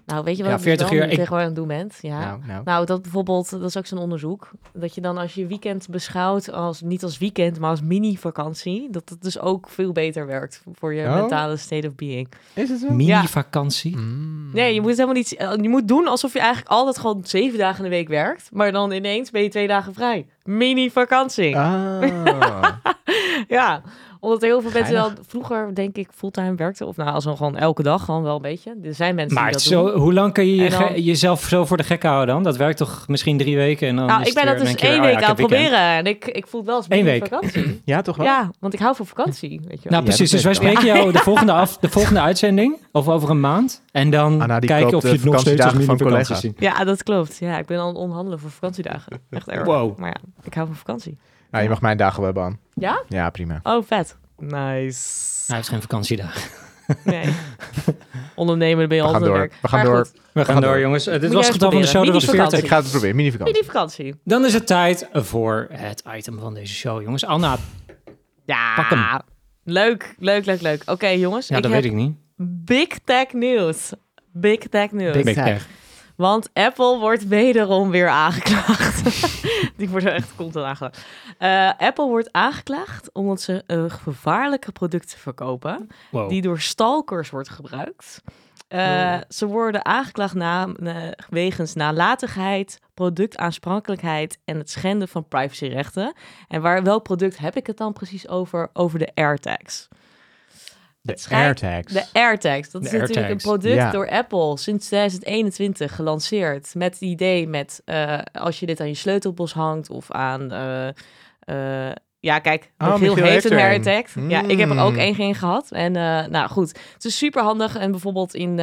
Nou, weet je wat Ja, ik 40 wel uur, ik- tegenwoordig aan het doen bent? Ja. Nou, nou. Nou, dat bijvoorbeeld, dat is ook zo'n onderzoek. Dat je dan als je weekend beschouwt als niet als weekend, maar als mini-vakantie, dat het dus ook veel beter werkt voor je Oh. mentale state of being. Is het zo? Mini-vakantie. Mm. Nee, je moet het helemaal niet. eh, Je moet doen alsof je eigenlijk altijd gewoon zeven dagen in de week werkt, maar dan ineens ben je twee dagen vrij. Mini-vakantie. Ah. Ja, omdat heel veel mensen dan vroeger, denk ik, fulltime werkten. Of nou, als dan gewoon elke dag, gewoon wel een beetje. Er zijn mensen Maar die dat zo, doen. hoe lang kun je, je dan- jezelf zo voor de gek houden dan? Dat werkt toch misschien drie weken en dan Nou, ik ben dat dus in één keer, week oh ja, aan het proberen. En ik, ik voel het wel als Eén week. mini-vakantie. Ja, toch wel? Ja, want ik hou van vakantie, weet je wel. Nou, Ja, precies. Dus wij wel. spreken jou de volgende, af, de volgende uitzending, of over een maand. En dan Anna, kijken of je het nog steeds als van mini-vakantie ziet. Ja, dat klopt. Ja, ik ben aan het onderhandelen voor vakantiedagen. Echt erg. Wow. Maar ja, ik hou van vakantie. Nou, je mag mijn dagen wel hebben, Anne. Ja? Ja, prima. Oh, vet. Nice. Hij heeft geen vakantiedag. Nee. Ondernemen ben je We gaan altijd door. werk. We gaan Maar door. goed, We gaan door, door. jongens. Eh, dit Moet was het getal van de show, dat was proberen. 40. Ik ga het proberen. Mini-vakantie. Mini-vakantie. Dan is het tijd voor het item van deze show, jongens. Anna, Ja. Pak hem. Leuk, leuk, leuk, leuk. Oké, jongens. ja, ik dat heb weet ik niet. big tech nieuws. Big tech nieuws. Big Big tech. Want Apple wordt wederom weer aangeklaagd. Die worden echt constant aangeklaagd. Eh, Apple wordt aangeklaagd omdat ze een gevaarlijke producten verkopen. Wow. Die door stalkers wordt gebruikt. Eh, Oh. Ze worden aangeklaagd na, wegens nalatigheid, productaansprakelijkheid en het schenden van privacyrechten. En waar, welk product heb ik het dan precies over? Over de AirTags. De AirTags. De AirTags, dat De is natuurlijk een product Ja. door Apple sinds 2021 gelanceerd. Met het idee met eh, als je dit aan je sleutelbos hangt of aan. eh, eh, ja, kijk, Oh, heeft heeft een AirTag. Ja, ik heb er ook Mm. één in gehad. En nou goed, het is super handig. En bijvoorbeeld in,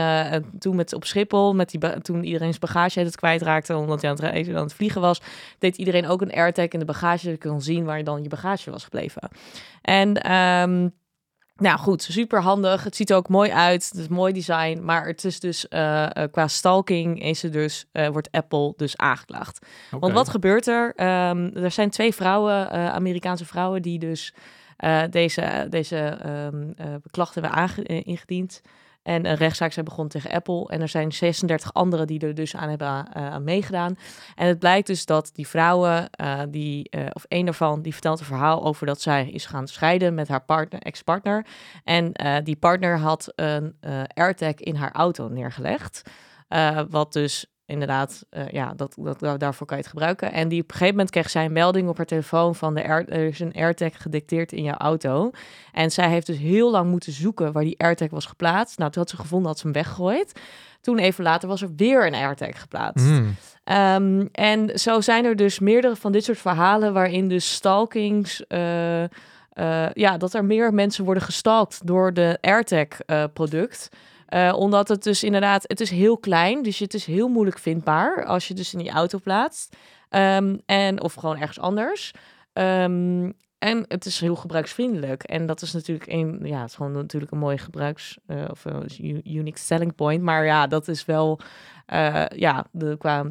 toen met, op Schiphol, met die toen iedereen zijn bagage het kwijtraakte omdat hij aan het, aan het vliegen was, deed iedereen ook een AirTag in de bagage. Dat je kon zien waar dan je bagage was gebleven. En ehm, nou goed, super handig. Het ziet er ook mooi uit. Het is mooi design. Maar het is dus eh, eh, qua stalking is er dus, eh, wordt Apple dus aangeklaagd. Want wat gebeurt er? Ehm, er zijn twee vrouwen, Amerikaanse vrouwen, die dus deze, deze eh, klachten hebben ingediend. En een rechtszaak zijn begonnen tegen Apple. En er zijn 36 anderen die er dus aan hebben eh, aan meegedaan. En het blijkt dus dat die vrouwen, eh, die, eh, of één daarvan, die vertelt een verhaal over dat zij is gaan scheiden met haar partner, ex-partner. En die partner had een AirTag in haar auto neergelegd. Wat dus inderdaad, eh, ja, dat, dat, daarvoor kan je het gebruiken. En die op een gegeven moment kreeg zij een melding op haar telefoon van de Air, er is een AirTag gedetecteerd in jouw auto. En zij heeft dus heel lang moeten zoeken waar die AirTag was geplaatst. Nou, toen had ze gevonden, had ze hem weggegooid. Toen even later was er weer een AirTag geplaatst. Mm. Ehm, en zo zijn er dus meerdere van dit soort verhalen waarin dus stalkings. eh, eh, ja, dat er meer mensen worden gestalkt door de AirTag-product. Eh, omdat het dus inderdaad, het is heel klein, dus het is heel moeilijk vindbaar als je dus in die auto plaatst. Ehm, en, of gewoon ergens anders. Ehm, en het is heel gebruiksvriendelijk. En dat is natuurlijk een, ja, het is gewoon natuurlijk een mooie gebruiks- eh, of een u- unique selling point. Maar ja, dat is wel, eh, ja, de, qua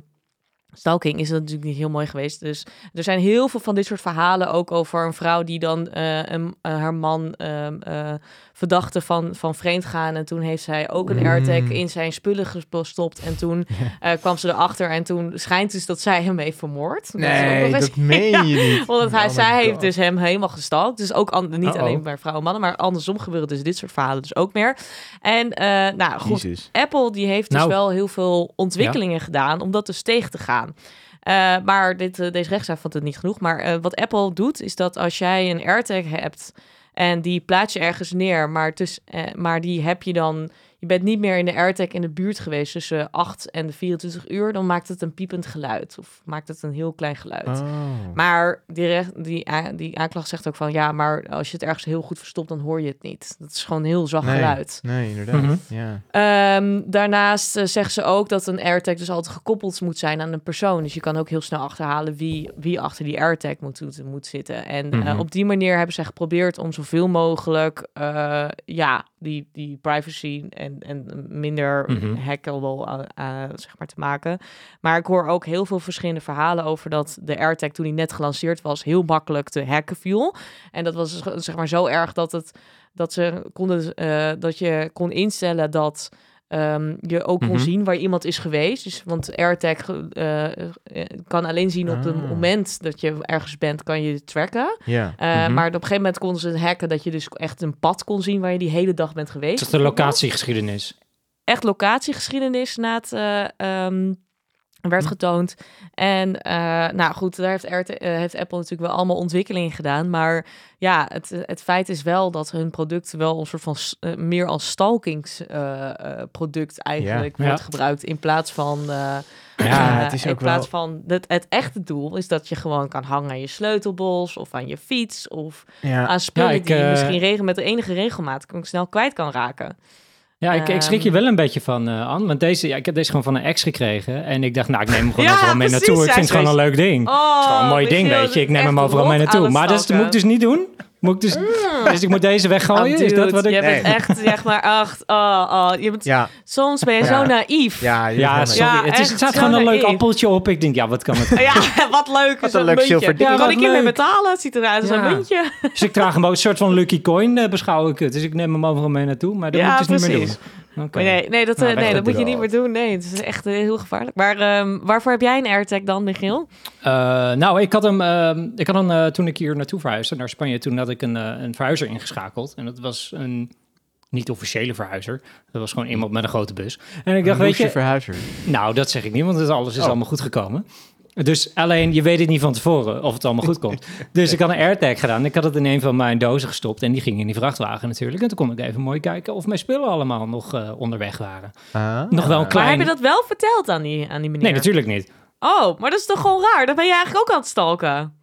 stalking is dat natuurlijk niet heel mooi geweest. Dus er zijn heel veel van dit soort verhalen ook over een vrouw die dan eh, een, eh, haar man ehm, eh, verdachte van, van vreemdgaan. En toen heeft zij ook een Mm. AirTag in zijn spullen gestopt. En toen kwam ze erachter en toen schijnt dus dat zij hem heeft vermoord. Dat Nee, eens- dat meen je niet. omdat hij, Oh zij heeft dus hem helemaal gestalkt. Dus ook an- niet alleen bij vrouwen en mannen, maar andersom gebeuren dus dit soort verhalen dus ook meer. En nou goed. Apple die heeft dus Nou. wel heel veel ontwikkelingen gedaan om dat dus tegen te gaan. Eh, maar dit, eh, deze rechtszaak vond het niet genoeg. Maar eh, wat Apple doet, is dat als jij een AirTag hebt en die plaats je ergens neer, maar, maar die heb je dan. Je bent niet meer in de AirTag in de buurt geweest tussen 8 en de 24 uur, dan maakt het een piepend geluid. Of maakt het een heel klein geluid. Oh. Maar die, recht, die, die aanklacht zegt ook van ja, maar als je het ergens heel goed verstopt, dan hoor je het niet. Dat is gewoon een heel zacht Nee. geluid. Nee, inderdaad. Mhm. Ja. Ehm, daarnaast eh, zeggen ze ook dat een AirTag dus altijd gekoppeld moet zijn aan een persoon. Dus je kan ook heel snel achterhalen wie, wie achter die AirTag moet, moet, moet zitten. En eh, Mhm. op die manier hebben ze geprobeerd om zoveel mogelijk eh, ja, die, die privacy en, en minder Mhm. hackable eh, eh, zeg maar, te maken. Maar ik hoor ook heel veel verschillende verhalen over dat de AirTag toen die net gelanceerd was heel makkelijk te hacken viel. En dat was zeg maar zo erg dat het dat ze konden eh, dat je kon instellen dat ehm, je ook kon Mhm. zien waar iemand is geweest. Dus, want AirTag eh, eh, kan alleen zien op het Ah. moment dat je ergens bent, kan je tracken. Ja. Eh, Mhm. Maar op een gegeven moment konden ze hacken dat je dus echt een pad kon zien waar je die hele dag bent geweest. Het is de locatiegeschiedenis. Echt locatiegeschiedenis na het eh, ehm, werd getoond. En eh, nou goed, daar heeft, RT, eh, heeft Apple natuurlijk wel allemaal ontwikkelingen gedaan. Maar ja, het, het feit is wel dat hun product wel een soort van eh, meer als stalkingsproduct eigenlijk Ja. wordt Ja. gebruikt in plaats van. Ja, het is in ook plaats wel... van het, het echte doel is dat je gewoon kan hangen aan je sleutelbos of aan je fiets of Ja. aan spullen ik, die je misschien regen met de enige regelmaat snel kwijt kan raken. Ja, ik, ik schrik je Ehm. wel een beetje van, eh Anne. Want deze, ja, ik heb deze gewoon van een ex gekregen. En ik dacht, nou, ik neem hem gewoon Ja, overal mee precies, naartoe. Ik vind het gewoon een leuk ding. Oh, Het is gewoon een mooi ding, weet je. Ik neem hem overal mee naartoe. Maar dat is, moet ik dus niet doen. Moet ik dus, dus ik moet deze weggooien? Oh, is dat wat ik... Je bent Nee. echt, zeg maar, echt, oh, oh, je bent, Ja, soms ben je Ja. zo naïef. ja, je Ja, bent sorry. Ja, het, is, het staat gewoon een leuk appeltje op. Ik denk, ja, wat kan het? Ja, wat leuk. Wat is een leuk. Kan ik hiermee betalen? Het ziet eruit als Ja. een muntje. Dus ik draag hem ook een soort van lucky coin, eh, beschouw ik het. Dus ik neem hem overal mee naartoe. Maar dat Ja, moet ik dus niet meer precies. doen. Nee, nee, dat, Nou, eh, nee, dat moet je niet meer doen. Nee, het is echt eh, heel gevaarlijk. Maar ehm, waarvoor heb jij een AirTag dan, Michiel? Eh, nou, ik had hem, ehm, ik had hem eh, toen ik hier naartoe verhuisde, naar Spanje, toen had ik een, een verhuizer ingeschakeld. En dat was een niet officiële verhuizer. Dat was gewoon iemand met een grote bus. En ik dacht, weet je, verhuizer. nou, dat zeg ik niet, want het, alles is Oh. allemaal goed gekomen. Dus alleen, je weet het niet van tevoren of het allemaal goed komt. Dus ik had een AirTag gedaan. Ik had het in een van mijn dozen gestopt en die ging in die vrachtwagen natuurlijk. En toen kon ik even mooi kijken of mijn spullen allemaal nog eh, onderweg waren. Ah. Nog wel een Maar klein... heb je dat wel verteld aan die, aan die meneer? Nee, natuurlijk niet. Oh, maar dat is toch gewoon raar? Dan ben je eigenlijk ook aan het stalken.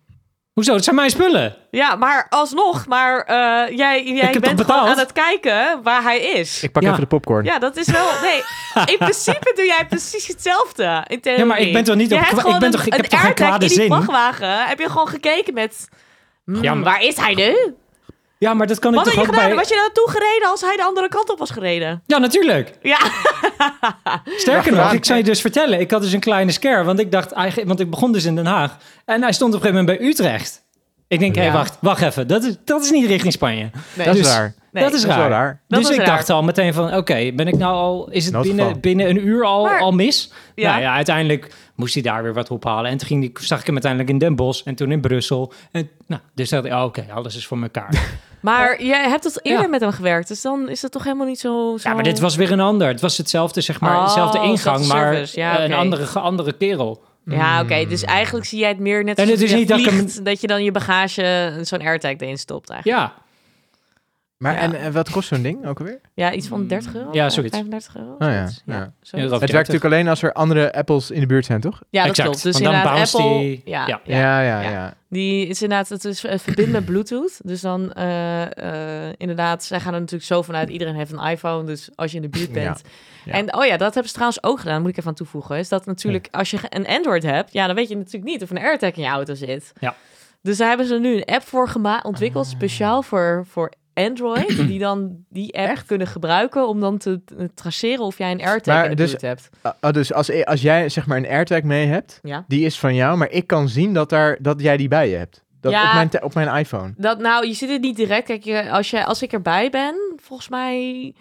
Hoezo? Het zijn mijn spullen. Ja, maar alsnog, maar eh, jij, jij heb toch bent gewoon betaald? aan het kijken waar hij is. Ik pak Ja. even de popcorn. Ja, dat is wel. Nee, in principe doe jij precies hetzelfde. In theorie. Ja, maar ik ben toch niet Je op hebt kwa- gewoon ik ben een- toch- ik een heb toch geen AirTag kwade in die zin? vrachtwagen heb je gewoon gekeken met. hmm, Ja, maar- Waar is hij nu? Ja, maar dat kan ik Wat had je ook gedaan? bij... Was je naartoe gereden als hij de andere kant op was gereden? Ja, natuurlijk. Ja, Sterker Ja, nog, ik zou je dus vertellen. Ik had dus een kleine scare, want ik dacht eigenlijk... Want ik begon dus in Den Haag. En hij stond op een gegeven moment bij Utrecht. Ik denk, hé, Ja. wacht, wacht even. Dat is, dat is niet richting Spanje. nee. Dat is Dus- raar. Nee, dat is Dat is raar. wel raar. Dat dus is ik raar. dacht al meteen van, oké, ben ik nou al... Is het binnen, binnen een uur al, Maar- al mis? Ja. Nou ja, uiteindelijk moest hij daar weer wat ophalen. En toen ging die, zag ik hem uiteindelijk in Den Bosch. En toen in Brussel. En, nou, dus dacht ik, oh, oké, alles is voor elkaar. Maar jij hebt het eerder Ja. met hem gewerkt, dus dan is het toch helemaal niet zo. zo... Ja, maar dit was weer een ander. Het was hetzelfde, zeg maar, Oh, dezelfde ingang, dezelfde maar. Ja, eh, een andere, andere kerel. Ja, oké. Dus eigenlijk zie jij het meer net En als het is je niet dat ik vliegt, hem- dat je dan je bagage zo'n AirTag erin stopt eigenlijk. Ja, Maar Ja. en, en wat kost zo'n ding ook alweer? Ja, iets van 30 euro? Ja, zoiets. 35 euro? Oh ja, zoiets. ja. Het werkt natuurlijk alleen als er andere Apples in de buurt zijn, toch? Ja, dat Exact, klopt. Dus inderdaad, bounce Apple... die- Ja, ja. ja. Ja, ja, ja. ja. Die is inderdaad, het is eh, verbinden met Bluetooth. Dus dan, eh, eh, inderdaad, zij gaan er natuurlijk zo vanuit. Iedereen heeft een iPhone, dus als je in de buurt bent. Ja. En oh ja, dat hebben ze trouwens ook gedaan, moet ik even aan toevoegen. Is dat natuurlijk, als je een Android hebt, ja, dan weet je natuurlijk niet of een AirTag in je auto zit. Ja. Dus daar hebben ze nu een app voor gema- ontwikkeld, Ah. speciaal voor, voor Android, die dan die app kunnen gebruiken om dan te, te traceren of jij een AirTag Maar in de dus- buurt hebt. Ah, ah, dus als, als jij zeg maar een AirTag mee hebt, Ja. die is van jou, maar ik kan zien dat, daar, dat jij die bij je hebt. Dat Ja. op, mijn op mijn iPhone. Dat, nou, je ziet het niet direct. Kijk, je, als, je, als ik erbij ben, volgens mij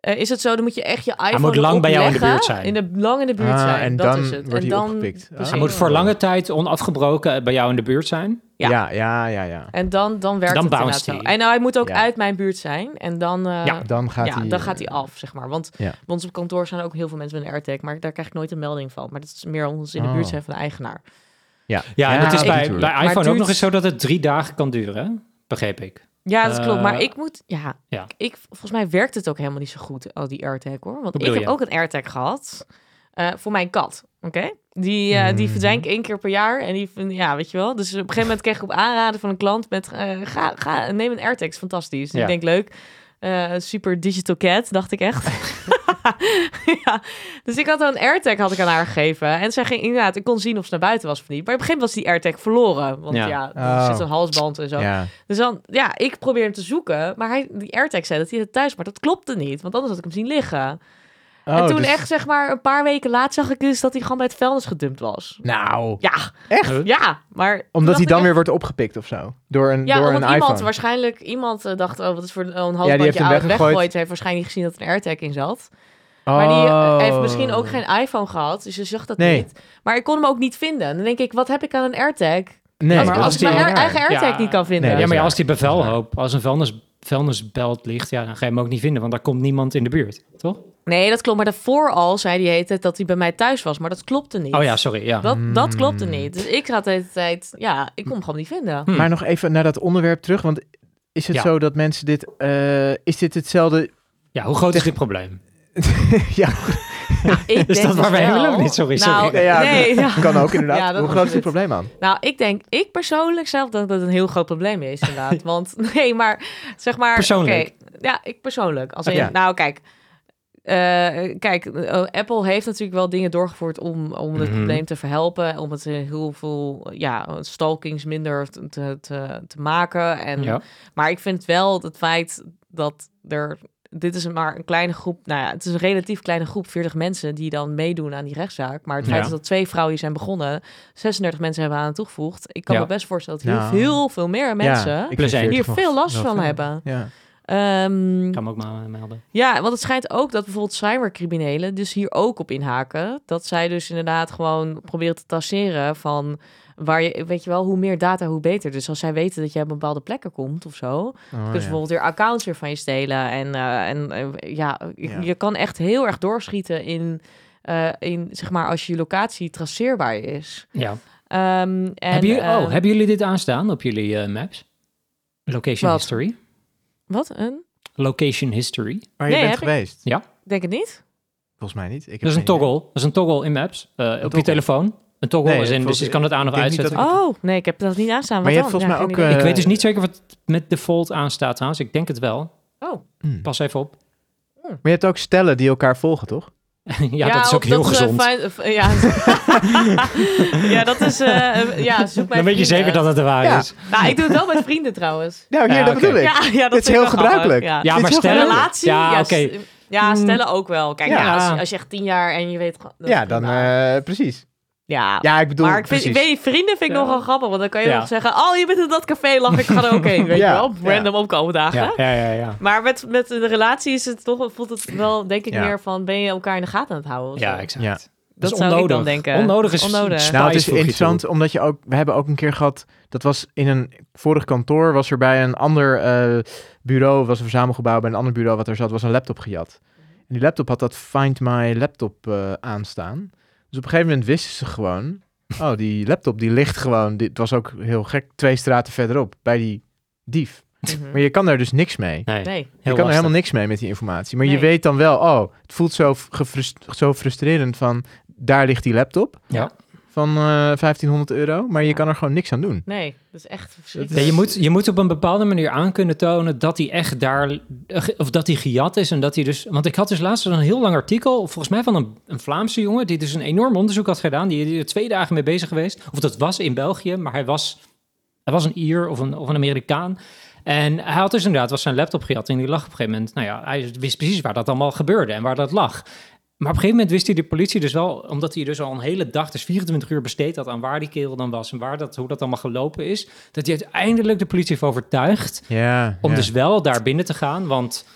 eh, is het zo, dan moet je echt je iPhone moet lang bij jou in de buurt zijn. In de, lang in de buurt Ah, zijn, en dat dan is het. wordt en hij dan, opgepikt. precies. hij moet voor lange tijd onafgebroken bij jou in de buurt zijn. Ja. Ja, ja, ja, ja. En dan, dan werkt Dan het inderdaad zo. hij. En nou, hij moet ook Ja. uit mijn buurt zijn. En dan, eh, Ja, Dan gaat ja, hij... dan gaat hij eh, af, zeg maar. Want Ja. bij ons op kantoor zijn ook heel veel mensen met een AirTag, maar daar krijg ik nooit een melding van. Maar dat is meer omdat ze in de buurt Oh. zijn van de eigenaar. Ja, Ja, en het is bij, bij iPhone ook nog eens zo dat het drie dagen kan duren, begreep ik. Ja, dat Eh, klopt. Maar ik moet, ja, ja. Ik, volgens mij werkt het ook helemaal niet zo goed, al die AirTag hoor. Want ik heb je? ook een AirTag gehad eh, voor mijn kat. Oké? Die, eh die Mhm. verdwijnt één keer per jaar. En die, vind- ja, weet je wel. Dus op een gegeven moment kreeg ik op aanraden van een klant met, eh, ga, ga, neem een AirTag, is fantastisch. Dus Ja. ik denk leuk. Eh, super digital cat, dacht ik echt. ja. Dus ik had een AirTag had ik aan haar gegeven. En zij ging inderdaad, ik kon zien of ze naar buiten was of niet. Maar op een gegeven moment was die AirTag verloren. Want Ja. ja, er Oh. zit een halsband en zo. Ja. Dus dan, ja, ik probeer hem te zoeken. Maar hij, die AirTag zei dat hij het thuis, maar dat klopte niet. Want anders had ik hem zien liggen. Oh, en toen dus- echt, zeg maar, een paar weken later zag ik dus dat hij gewoon bij het vuilnis gedumpt was. Nou, Ja, echt? ja, maar... Omdat hij dan echt- weer wordt opgepikt of zo? Door een, Ja, door omdat een iemand iPhone? waarschijnlijk... Iemand eh, dacht, oh, wat is voor een die heeft halsbandje hem oud weggegooid. weggegooid. heeft waarschijnlijk niet gezien dat er een AirTag in zat. Maar die eh, Oh. heeft misschien ook geen iPhone gehad, dus je zag dat Nee. niet. Maar ik kon hem ook niet vinden. Dan denk ik, wat heb ik aan een AirTag? Nee, als maar als, als ik mijn eigen AirTag Ja. niet kan vinden. Nee, Ja, maar als die bevelhoop, als een vuilnis, vuilnisbelt ligt, ja, dan ga je hem ook niet vinden, want daar komt niemand in de buurt, toch? Nee, dat klopt. Maar daarvoor al zei die heet het dat hij bij mij thuis was. Maar dat klopte niet. Oh ja, sorry, ja. Dat, dat klopte Hmm. niet. Dus ik had de hele tijd... Ja, ik kon hem gewoon niet vinden. Hm. Maar nog even naar dat onderwerp terug, want is het Ja. zo dat mensen dit... eh, is dit hetzelfde... Ja, hoe groot is dit probleem? ja, Nou, ik Is denk dat waar dus wij wel- helemaal niet? Sorry, Nou, sorry. Ja, nee, ja. kan ook inderdaad. Ja, Hoe groot is het het. probleem aan? Nou, ik denk, ik persoonlijk zelf dat dat een heel groot probleem is, inderdaad. Want nee, maar zeg maar. Persoonlijk? ja, ik persoonlijk. Als in. Nou, kijk. eh, kijk, eh, Apple heeft natuurlijk wel dingen doorgevoerd om, om het Mhm. probleem te verhelpen. Om het eh, heel veel ja, stalkings minder te, te, te, te maken. En, Ja. Maar ik vind wel het feit dat er. Dit is maar een kleine groep. Nou ja, het is een relatief kleine groep, 40 mensen die dan meedoen aan die rechtszaak. Maar het feit Ja. dat twee vrouwen hier zijn begonnen, 36 mensen hebben aan toegevoegd. Ik kan Ja. me best voorstellen dat heel Nou, veel, veel meer mensen Ja, ik Plus vind één. 40 hier veel last van veel. hebben. Ja. Ehm, Kan me ook maar melden. ja, want het schijnt ook dat bijvoorbeeld cybercriminelen dus hier ook op inhaken. Dat zij dus inderdaad gewoon proberen te tasseren van waar je, weet je wel, hoe meer data, hoe beter. Dus als zij weten dat jij op bepaalde plekken komt of zo, Oh, dus ja. bijvoorbeeld weer accounts weer van je stelen. En, eh, en eh, ja, je, Ja. je kan echt heel erg doorschieten in, eh, in zeg maar, als je locatie traceerbaar is. Ja. Ehm, en, hebben, jullie, oh, hebben jullie dit aanstaan op jullie maps? Location Wat? history. Wat? Een? Location history. Maar je Nee, bent ik- geweest? Ik denk het niet. Volgens mij niet. Ik heb Dat is een toggle. Dat is een toggle in maps. eh, op je telefoon. Een toggle in, dus je kan het aan of uitzetten. dat Oh, nee, ik heb dat niet aanstaan. Maar Wat je hebt dan? volgens mij ook, eh, ik weet dus niet zeker wat met default aanstaat trouwens. Ik denk het wel. Oh. Hmm. Pas even op. Maar je hebt ook stellen die elkaar volgen, toch? ja, dat is ook heel eh, gezond. fijn- ja. ja, dat is... ja, zoek mijn Dan weet je zeker dat het de waar Ja. is. Nou, ik doe het wel met vrienden trouwens. Nou, hier, Ja, dat bedoel ik. Ja, ja, dat Dit is heel gebruikelijk. Ja. Ja, maar stellen... relatie? Ja, Ja, oké. ja, stellen ook wel. Kijk, Ja. ja. als, als je echt tien jaar en je weet... dat Ja, dan eh, precies. Ja. Ja, ik bedoel maar ik vind, ik weet, vrienden vind ik Ja. nogal grappig, want dan kan je Ja. nog zeggen, oh, je bent in dat café, lach ik ga er ook heen, weet Ja, je wel, random opkomen dagen. Ja, ja, ja. ja. Maar met, met de relatie is het toch, voelt het wel, denk ik, Ja. meer van, ben je elkaar in de gaten aan het houden? of Ja, zo? exact. Ja. Dat, Dat is zou ik onnodig. dan denken. Onnodig is Onnodig. Nou, het is je interessant, omdat je ook... We hebben ook een keer gehad... Dat was in een vorig kantoor... Was er bij een ander eh, bureau... Was een verzamelgebouw bij een ander bureau... Wat er zat, was een laptop gejat. En die laptop had dat Find My Laptop eh, aanstaan. Dus op een gegeven moment wisten ze gewoon... Oh, die laptop die ligt gewoon... Dit was ook heel gek. Twee straten verderop. Bij die dief. Mhm. Maar je kan daar dus niks mee. Nee, Nee. Je heel kan er helemaal niks mee met die informatie. Maar je weet dan wel, oh, het voelt zo, gefrust- zo frustrerend van, daar ligt die laptop Ja. Van eh 1500 euro, maar je kan er gewoon niks aan doen. Nee, dat is echt Ja, je, moet, je moet op een bepaalde manier aan kunnen tonen dat hij echt daar, of dat hij gejat is en dat hij dus, want ik had dus laatst een heel lang artikel, volgens mij van een, een Vlaamse jongen, die dus een enorm onderzoek had gedaan, die, die er twee dagen mee bezig geweest, of dat was in België, maar hij was, hij was een Ier of een, of een Amerikaan. En hij had dus inderdaad, was zijn laptop gejat en die lag op een gegeven moment, nou ja, hij wist precies waar dat allemaal gebeurde en waar dat lag. Maar op een gegeven moment wist hij de politie dus wel, omdat hij dus al een hele dag, dus 24 uur besteed had aan waar die kerel dan was en waar dat, hoe dat allemaal gelopen is, dat hij uiteindelijk de politie heeft overtuigd Ja, om ja. dus wel daar binnen te gaan, want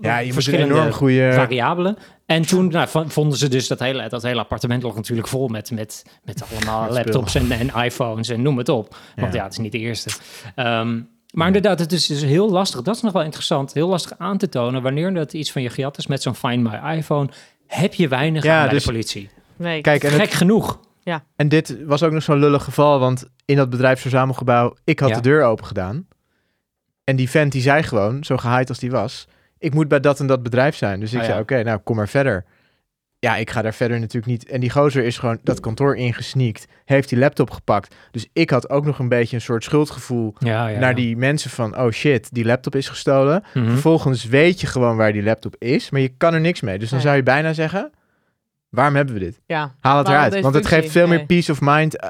ja, je verschillende enorm goede... variabelen. En toen nou, vonden ze dus dat hele, dat hele appartement lag natuurlijk vol met, met, met allemaal laptops en, en iPhones en noem het op. Want Ja. ja, het is niet de eerste. Ehm, maar inderdaad, het is dus heel lastig. Dat is nog wel interessant. Heel lastig aan te tonen wanneer dat iets van je gejat is met zo'n Find My iPhone. Heb je weinig Ja, aan bij dus- de politie. Nee. Kijk, en, Gek het- genoeg. en dit was ook nog zo'n lullig geval, want in dat bedrijfsverzamelgebouw, ik had Ja. de deur open gedaan. En die vent die zei gewoon, zo gehaaid als die was, ik moet bij dat en dat bedrijf zijn. Dus ik Oh, zei, ja. oké, nou kom maar verder. Ja, ik ga daar verder natuurlijk niet. En die gozer is gewoon dat kantoor ingesneakt, heeft die laptop gepakt. Dus ik had ook nog een beetje een soort schuldgevoel Ja, ja, naar ja. die mensen van, oh shit, die laptop is gestolen. Mhm. Vervolgens weet je gewoon waar die laptop is, maar je kan er niks mee. Dus dan Nee. zou je bijna zeggen, waarom hebben we dit? Ja. Haal het Waarom eruit. Want het geeft veel meer peace of mind eh,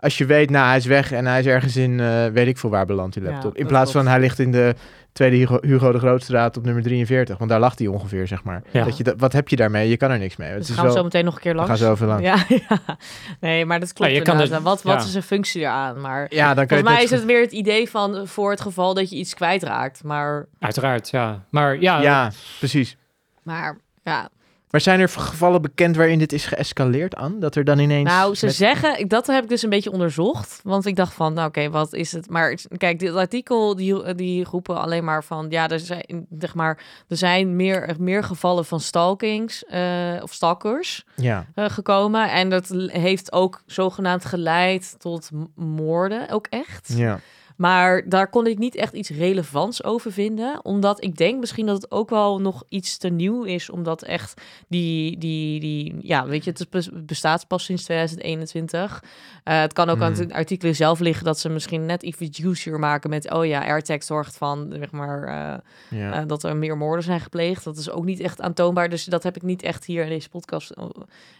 als je weet, nou hij is weg en hij is ergens in, eh, weet ik veel waar beland die Ja, laptop. in plaats van hij ligt in de tweede Hugo, Hugo de Grootstraat op nummer 43. Want daar lag hij ongeveer, zeg maar. Ja. Dat je, dat, wat heb je daarmee? Je kan er niks mee. Het Dus is gaan we zo meteen nog een keer we langs. gaan zo even lang. Ja, Ja, ja. Nee, maar dat klopt Ja, je kan inderdaad. er- wat wat ja. is een functie eraan? Maar dan kan je volgens mij is het weer het idee van eh, voor het geval dat je iets kwijtraakt. Maar, Uiteraard, ja. Maar ja, Ja, precies. maar ja, Maar zijn er gevallen bekend waarin dit is geëscaleerd aan? Dat er dan ineens... Nou, ze met- zeggen, dat heb ik dus een beetje onderzocht. Want ik dacht van, nou oké, wat is het? Maar kijk, dit artikel, die, die roepen alleen maar van, ja, er zijn, zeg maar, er zijn meer, meer gevallen van stalkings eh, of stalkers Ja, eh, gekomen. En dat heeft ook zogenaamd geleid tot moorden, ook echt. ja. Maar daar kon ik niet echt iets relevants over vinden. Omdat ik denk misschien dat het ook wel nog iets te nieuw is. Omdat echt die, die, die ja, weet je, het bes- bestaat pas sinds 2021. Eh, het kan ook aan het artikel zelf liggen dat ze misschien net iets juicier maken met... oh ja, AirTag zorgt van, zeg maar, eh, ja. eh, dat er meer moorden zijn gepleegd. Dat is ook niet echt aantoonbaar. Dus dat heb ik niet echt hier in deze podcast.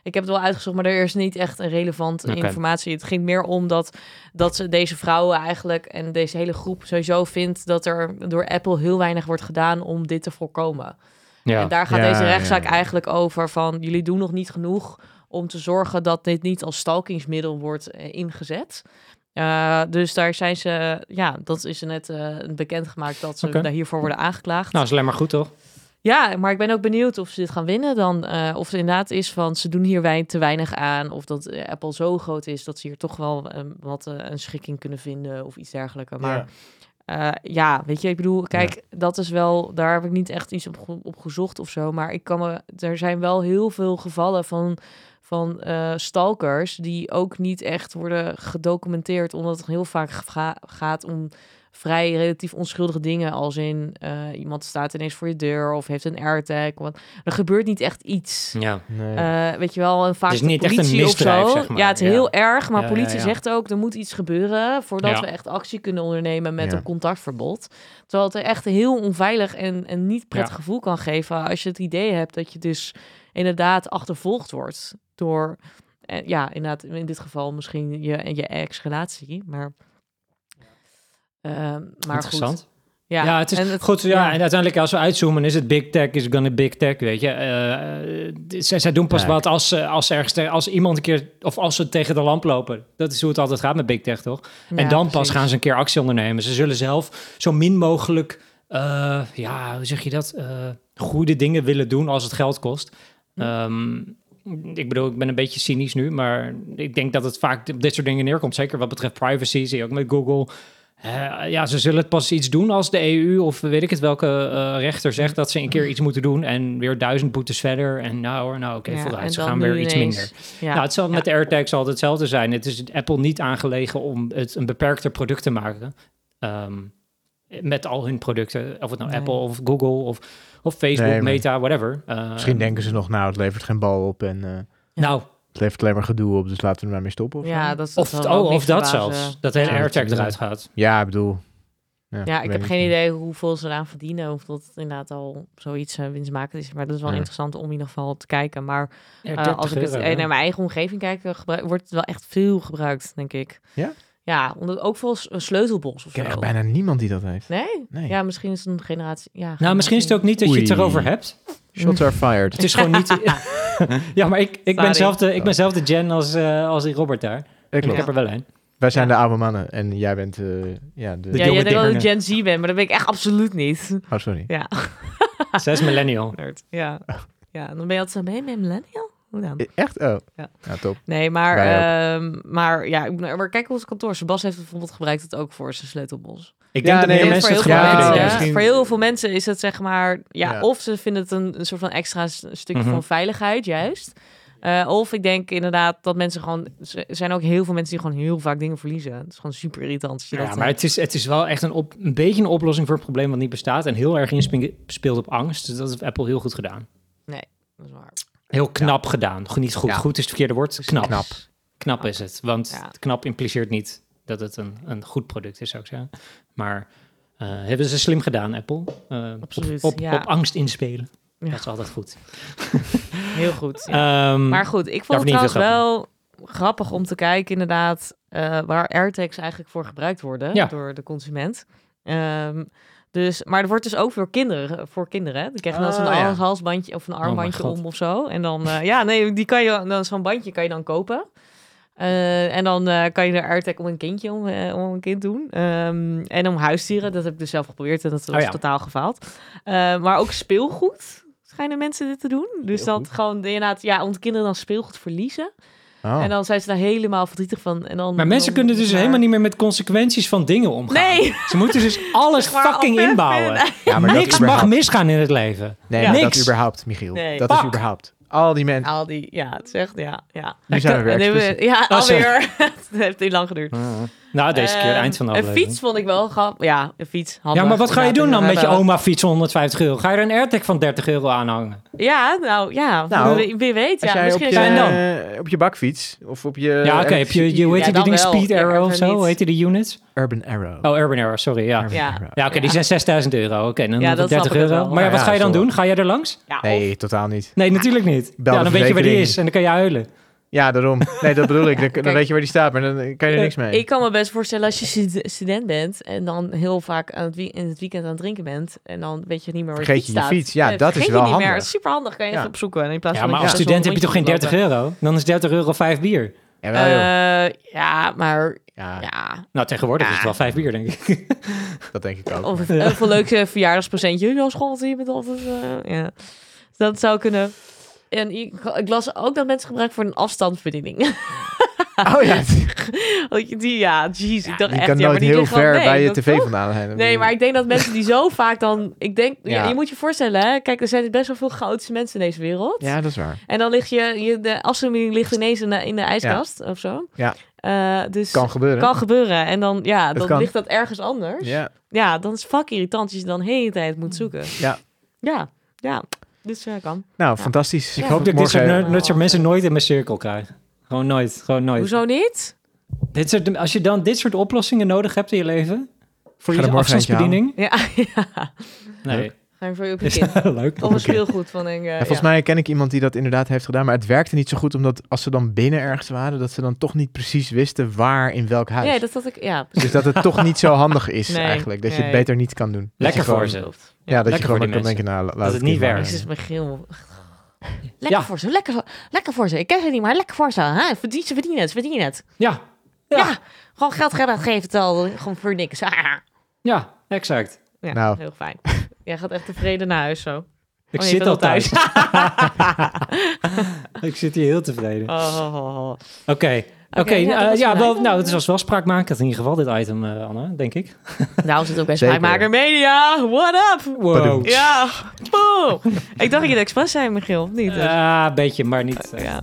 Ik heb het wel uitgezocht, maar er is niet echt een relevante Oké. informatie. Het ging meer om dat, dat ze deze vrouwen eigenlijk en deze hele groep sowieso vindt dat er door Apple heel weinig wordt gedaan om dit te voorkomen. Ja. En daar gaat Ja, deze rechtszaak ja. eigenlijk over van jullie doen nog niet genoeg om te zorgen dat dit niet als stalkingsmiddel wordt eh, ingezet. Eh, dus daar zijn ze, ja, dat is net eh bekendgemaakt dat ze daar hiervoor worden aangeklaagd. Nou, is alleen maar goed, toch? Ja, maar ik ben ook benieuwd of ze dit gaan winnen dan. eh, of het inderdaad is van ze doen hier wijn te weinig aan. Of dat eh, Apple zo groot is dat ze hier toch wel eh, wat eh, een schikking kunnen vinden of iets dergelijks. Maar Ja. ja. ja, weet je, ik bedoel, kijk, dat is wel, daar heb ik niet echt iets op, op gezocht of zo. Maar ik kan me, er zijn wel heel veel gevallen van, van stalkers die ook niet echt worden gedocumenteerd, omdat het heel vaak ga- gaat om vrij relatief onschuldige dingen, als in eh, iemand staat ineens voor je deur of heeft een AirTag. Want er gebeurt niet echt iets. Ja. Nee. Eh, weet je wel, en vaak Het is de niet echt een politie of zo. zeg maar. Ja, het is Ja. heel erg, maar Ja, politie ja. zegt ook, er moet iets gebeuren voordat Ja. we echt actie kunnen ondernemen met Ja. een contactverbod. Terwijl het er echt een heel onveilig en, en niet prettig Ja. gevoel kan geven als je het idee hebt dat je dus inderdaad achtervolgd wordt door, eh, ja, inderdaad in dit geval misschien je, je ex-relatie, maar... eh, maar Interessant. Goed. Ja, Ja, het is en goed. Ja, en uiteindelijk als we uitzoomen, is het big tech, is het gonna big tech, weet je. Eh, zij, zij doen pas Ja. wat als, ze- als, ergens te- als iemand een keer, of als ze tegen de lamp lopen. Dat is hoe het altijd gaat met big tech, toch? en dan pas gaan ze een keer actie ondernemen. Ze zullen zelf zo min mogelijk, eh, ja, hoe zeg je dat, eh, goede dingen willen doen als het geld kost. Hm. Ehm, ik bedoel, ik ben een beetje cynisch nu, maar ik denk dat het vaak op dit soort dingen neerkomt. Zeker wat betreft privacy, zie je ook met Google. Eh, ja, ze zullen het pas iets doen als de EU of weet ik het welke eh, rechter zegt dat ze een keer iets moeten doen en weer duizend boetes verder. En nou hoor, nou oké, Ja, vooruit, ze gaan weer iets ineens- minder. Ja. Nou, het zal Ja. met de AirTag zal het hetzelfde zijn. Het is Apple niet aangelegen om het een beperkter product te maken. Ehm, met al hun producten, of het nou Nee. Apple of Google of, of Facebook, Nee, Meta, whatever. Eh, Misschien denken ze nog, nou, het levert geen bal op en eh, Nou, het levert alleen maar gedoe op, dus laten we er maar mee stoppen. Of, Ja, zo. dat, of, dat oh, of niks dat zelfs. Dat de hele Ja. AirTag dat- eruit gaat. ja, ik bedoel... Ja, ik heb geen idee hoeveel ze eraan verdienen. Of dat het inderdaad al zoiets uh, winstmakend is. Maar dat is wel Ja. interessant om in ieder geval te kijken. Maar uh, 30 als ik het euro, eh, naar mijn eigen omgeving kijk, gebruik- wordt het wel echt veel gebruikt, denk ik. Ja? Ja, omdat ook veel s- sleutelbos of Ik ken zo. echt bijna niemand die dat heeft. Nee? Nee. Ja, misschien is het een generatie... Ja, Nou, misschien is het ook niet dat je het Oei. erover hebt. Shots are fired. Het is gewoon niet... ja, maar ik, ik, ben Sorry. zelf de, ik ben zelf de Jen als, eh, als die Robert daar. Ik En ik klopt. heb er wel een. Wij zijn Ja. de oude mannen en jij bent eh, ja, de... Ja, jonge jij denkt dat ik. Gen Z ben, maar dat ben ik echt absoluut niet. Oh, sorry. Ja, Zij is millennial. nerd. Ja. ja, dan ben je altijd zo, ben je millennial? Echt? Oh. Ja. Ja, top. Nee, maar, ehm, maar ja, ik- maar kijk ons kantoor. Sebas heeft bijvoorbeeld gebruikt het ook voor zijn sleutelbos. Ik Ja, denk dat nee, voor mensen het heel gebruiken. mensen, misschien- voor heel veel mensen is het zeg maar, ja, Ja. of ze vinden het een, een soort van extra stukje Mhm. van veiligheid, juist. Eh, of ik denk inderdaad dat mensen gewoon, er zijn ook heel veel mensen die gewoon heel vaak dingen verliezen. Het is gewoon super irritant. Als je Ja, dat, maar eh, het is, het is wel echt een, op, een beetje een oplossing voor een probleem wat niet bestaat. En heel erg inspeelt op angst. Dus dat heeft Apple heel goed gedaan. dat is waar. Heel knap gedaan. Niet goed. Goed is het verkeerde woord. Knap. Knap. Knap is het. Want knap impliceert niet dat het een, een goed product is, zou ik zeggen. Maar eh, hebben ze slim gedaan, Apple. Eh, Absoluut, Op, op, ja. op angst inspelen. Ja. Dat is altijd goed. Heel goed. ja. Ehm, Maar goed, ik vond het trouwens wel grappig om te kijken, inderdaad, eh, waar AirTags eigenlijk voor gebruikt worden Ja. door de consument. Ehm, dus, maar er wordt dus ook voor kinderen, voor kinderen. hè. Die krijgen dan zo'n Ah, ja. hals- halsbandje of een Oh armbandje om of zo. En dan, eh, ja, nee, die kan je dan zo'n bandje kan je dan kopen. Eh, en dan eh, kan je er AirTag om een kindje om, om een kind doen. Ehm, en om huisdieren, dat heb ik dus zelf geprobeerd en dat was Oh ja. totaal gefaald. Maar ook speelgoed schijnen mensen dit te doen. Dus Heel dat goed. gewoon inderdaad, ja, omdat kinderen dan speelgoed verliezen. Oh. En dan zijn ze daar helemaal verdrietig van. En dan, Maar mensen dan- kunnen dus maar- helemaal niet meer met consequenties van dingen omgaan. Nee. Ze moeten dus alles fucking inbouwen. Ja, maar Niks mag misgaan in het leven. Nee, Ja. dat überhaupt, Michiel. Nee. Dat is überhaupt. Al die mensen. Al die, ja, het zegt, ja, ja. Nu zijn we weer we-. Ja, alweer. het heeft heel lang geduurd. Nou, deze keer, Ehm, eind van de Een aflevering. fiets vond ik wel grappig. Ja, een fiets. handig. Ja, maar wat ga je doen dan met je oma fiets van 150 euro? Ga je er een AirTag van 30 euro aanhangen? Ja, nou ja. Nou, wie, wie weet. Ja, jij op misschien je, Zijn eh, op je bakfiets of op je... ja, oké. heb je, je, hoe heet Ja, die dan ding? Speed Ja, Arrow of zo? Hoe heet die de units? Urban Arrow. Oh, Urban Arrow, sorry, ja. Urban Ja. Oké, die zijn 6000 euro. Oké, dan Ja, dat 30 snap ik euro. wel. Maar ja, wat ga je dan doen? Ga je er langs? Nee, totaal niet. Nee, natuurlijk niet. Bel ja, dan weet je waar die is en dan kan je huilen. Ja, daarom. Nee, dat bedoel ik. Dan, weet je waar die staat, maar dan kan je er niks mee. Ik kan me best voorstellen als je stu- student bent en dan heel vaak aan het in het weekend aan het drinken bent en dan weet je niet meer waar je je je staat. fiets. Ja, Eh, dat is vergeet wel je niet meer. handig. Het is super handig. Kan je Ja. even opzoeken. In plaats Ja, maar als je student heb je toch geen rondje 30 moet lopen. euro? Dan is 30 euro 5 bier. Joh. Eh, ja, maar Ja, ja. Nou, tegenwoordig is het Ja. wel 5 bier, denk ik. dat denk ik ook. Of een, of leuk eh, verjaardagspresentje. Ja, schat, je bent altijd... eh, ja. Dat zou kunnen. En ik, las ook dat mensen gebruiken voor een afstandsbediening. Oh ja, die, ja, jeez. ik dacht je echt, kan ja, maar nooit heel ver bij je tv toch? vandaan zijn. Nee, maar ik denk dat mensen die zo vaak dan... Ik denk, ja. Ja. je moet je voorstellen, hè. Kijk, er zijn best wel veel chaotische mensen in deze wereld. Ja, dat is waar. En dan ligt je, je de afstandsbediening ligt ineens in de, in de ijskast of zo. Ja. Eh, dus Kan gebeuren. kan gebeuren. En dan, ja, dan ligt dat ergens anders. Ja. Ja, dan is het fuck irritant als je dan de hele tijd moet zoeken. Ja. Ja, ja. Dus eh, kan. Nou, Ja. fantastisch. Ik hoop dat ik dit soort, mensen nooit in mijn cirkel krijg. Gewoon nooit, gewoon nooit. Hoezo niet? Dit soort, als je dan dit soort oplossingen nodig hebt in je leven, voor je afstandsbediening. Ja, ja. Nee, Ga je voor je op je is kind. leuk. Of een speelgoed van een... Ja, volgens mij ken ik iemand die dat inderdaad heeft gedaan, maar het werkte niet zo goed, omdat als ze dan binnen ergens waren, dat ze dan toch niet precies wisten waar in welk huis. Ja, dat had ik... Ja, Dus dat het toch niet zo handig is Nee, eigenlijk, dat je het beter niet kan doen. Dat Lekker voor ze. Klopt. Ja, dat je lekker gewoon kan denken, nou, la- laat het het niet werkt. Jezus, Michiel. Lekker Ja. voor ze, lekker, voor- lekker voor ze. Ik ken ze niet, maar lekker voor ze. Hè? Verdien, ze verdienen het, ze verdienen het. Ja, Ja. ja, gewoon geld geven, geef het al. Gewoon voor niks. ja, exact. Ja, Nou. heel fijn. Jij gaat echt tevreden naar huis zo. Ik Oh, zit al thuis. ik zit hier heel tevreden. Oh. Oké, oké. Ja, eh, gelijk. wel, nou, het was wel spraakmakend in ieder geval, dit item, eh, Anne, denk ik. Nou zit ook bij. Spraakmaker Media. What up? Wow. Ja. Poeh. Ik dacht dat je het expres zei, Michiel. of Niet? Ja, een beetje, maar niet. eh, ja.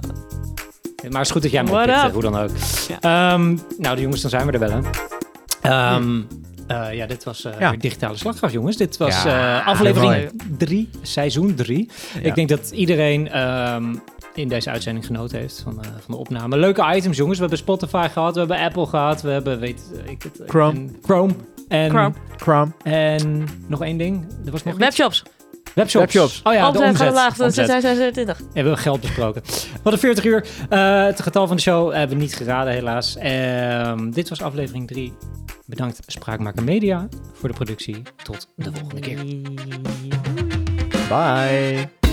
Maar het is goed dat jij me What oppikt, up? eh, hoe dan ook. Ja. Ehm, nou, de jongens, dan zijn we er wel, hè. Ehm, eh, ja, dit was eh, Ja. digitale slagkracht, jongens. Dit was Ja, eh, aflevering mooi. 3, seizoen 3. Ja. Ik denk dat iedereen ehm, in deze uitzending genoten heeft van, eh, van de opname. Leuke items, jongens. We hebben Spotify gehad, we hebben Apple gehad, we hebben, weet ik het... Chrome. en- Chrome. En, Chrome. Chrome. en nog één ding. Er was nog iets. Webshops. Webshops. Oh ja, de Omzet omlaag. tot Omzet. 2020. Hebben we geld besproken. Wat een 40 uur. Eh, het getal van de show hebben we niet geraden, helaas. Ehm, dit was aflevering 3. Bedankt Spraakmaker Media voor de productie. Tot de volgende keer. Bye.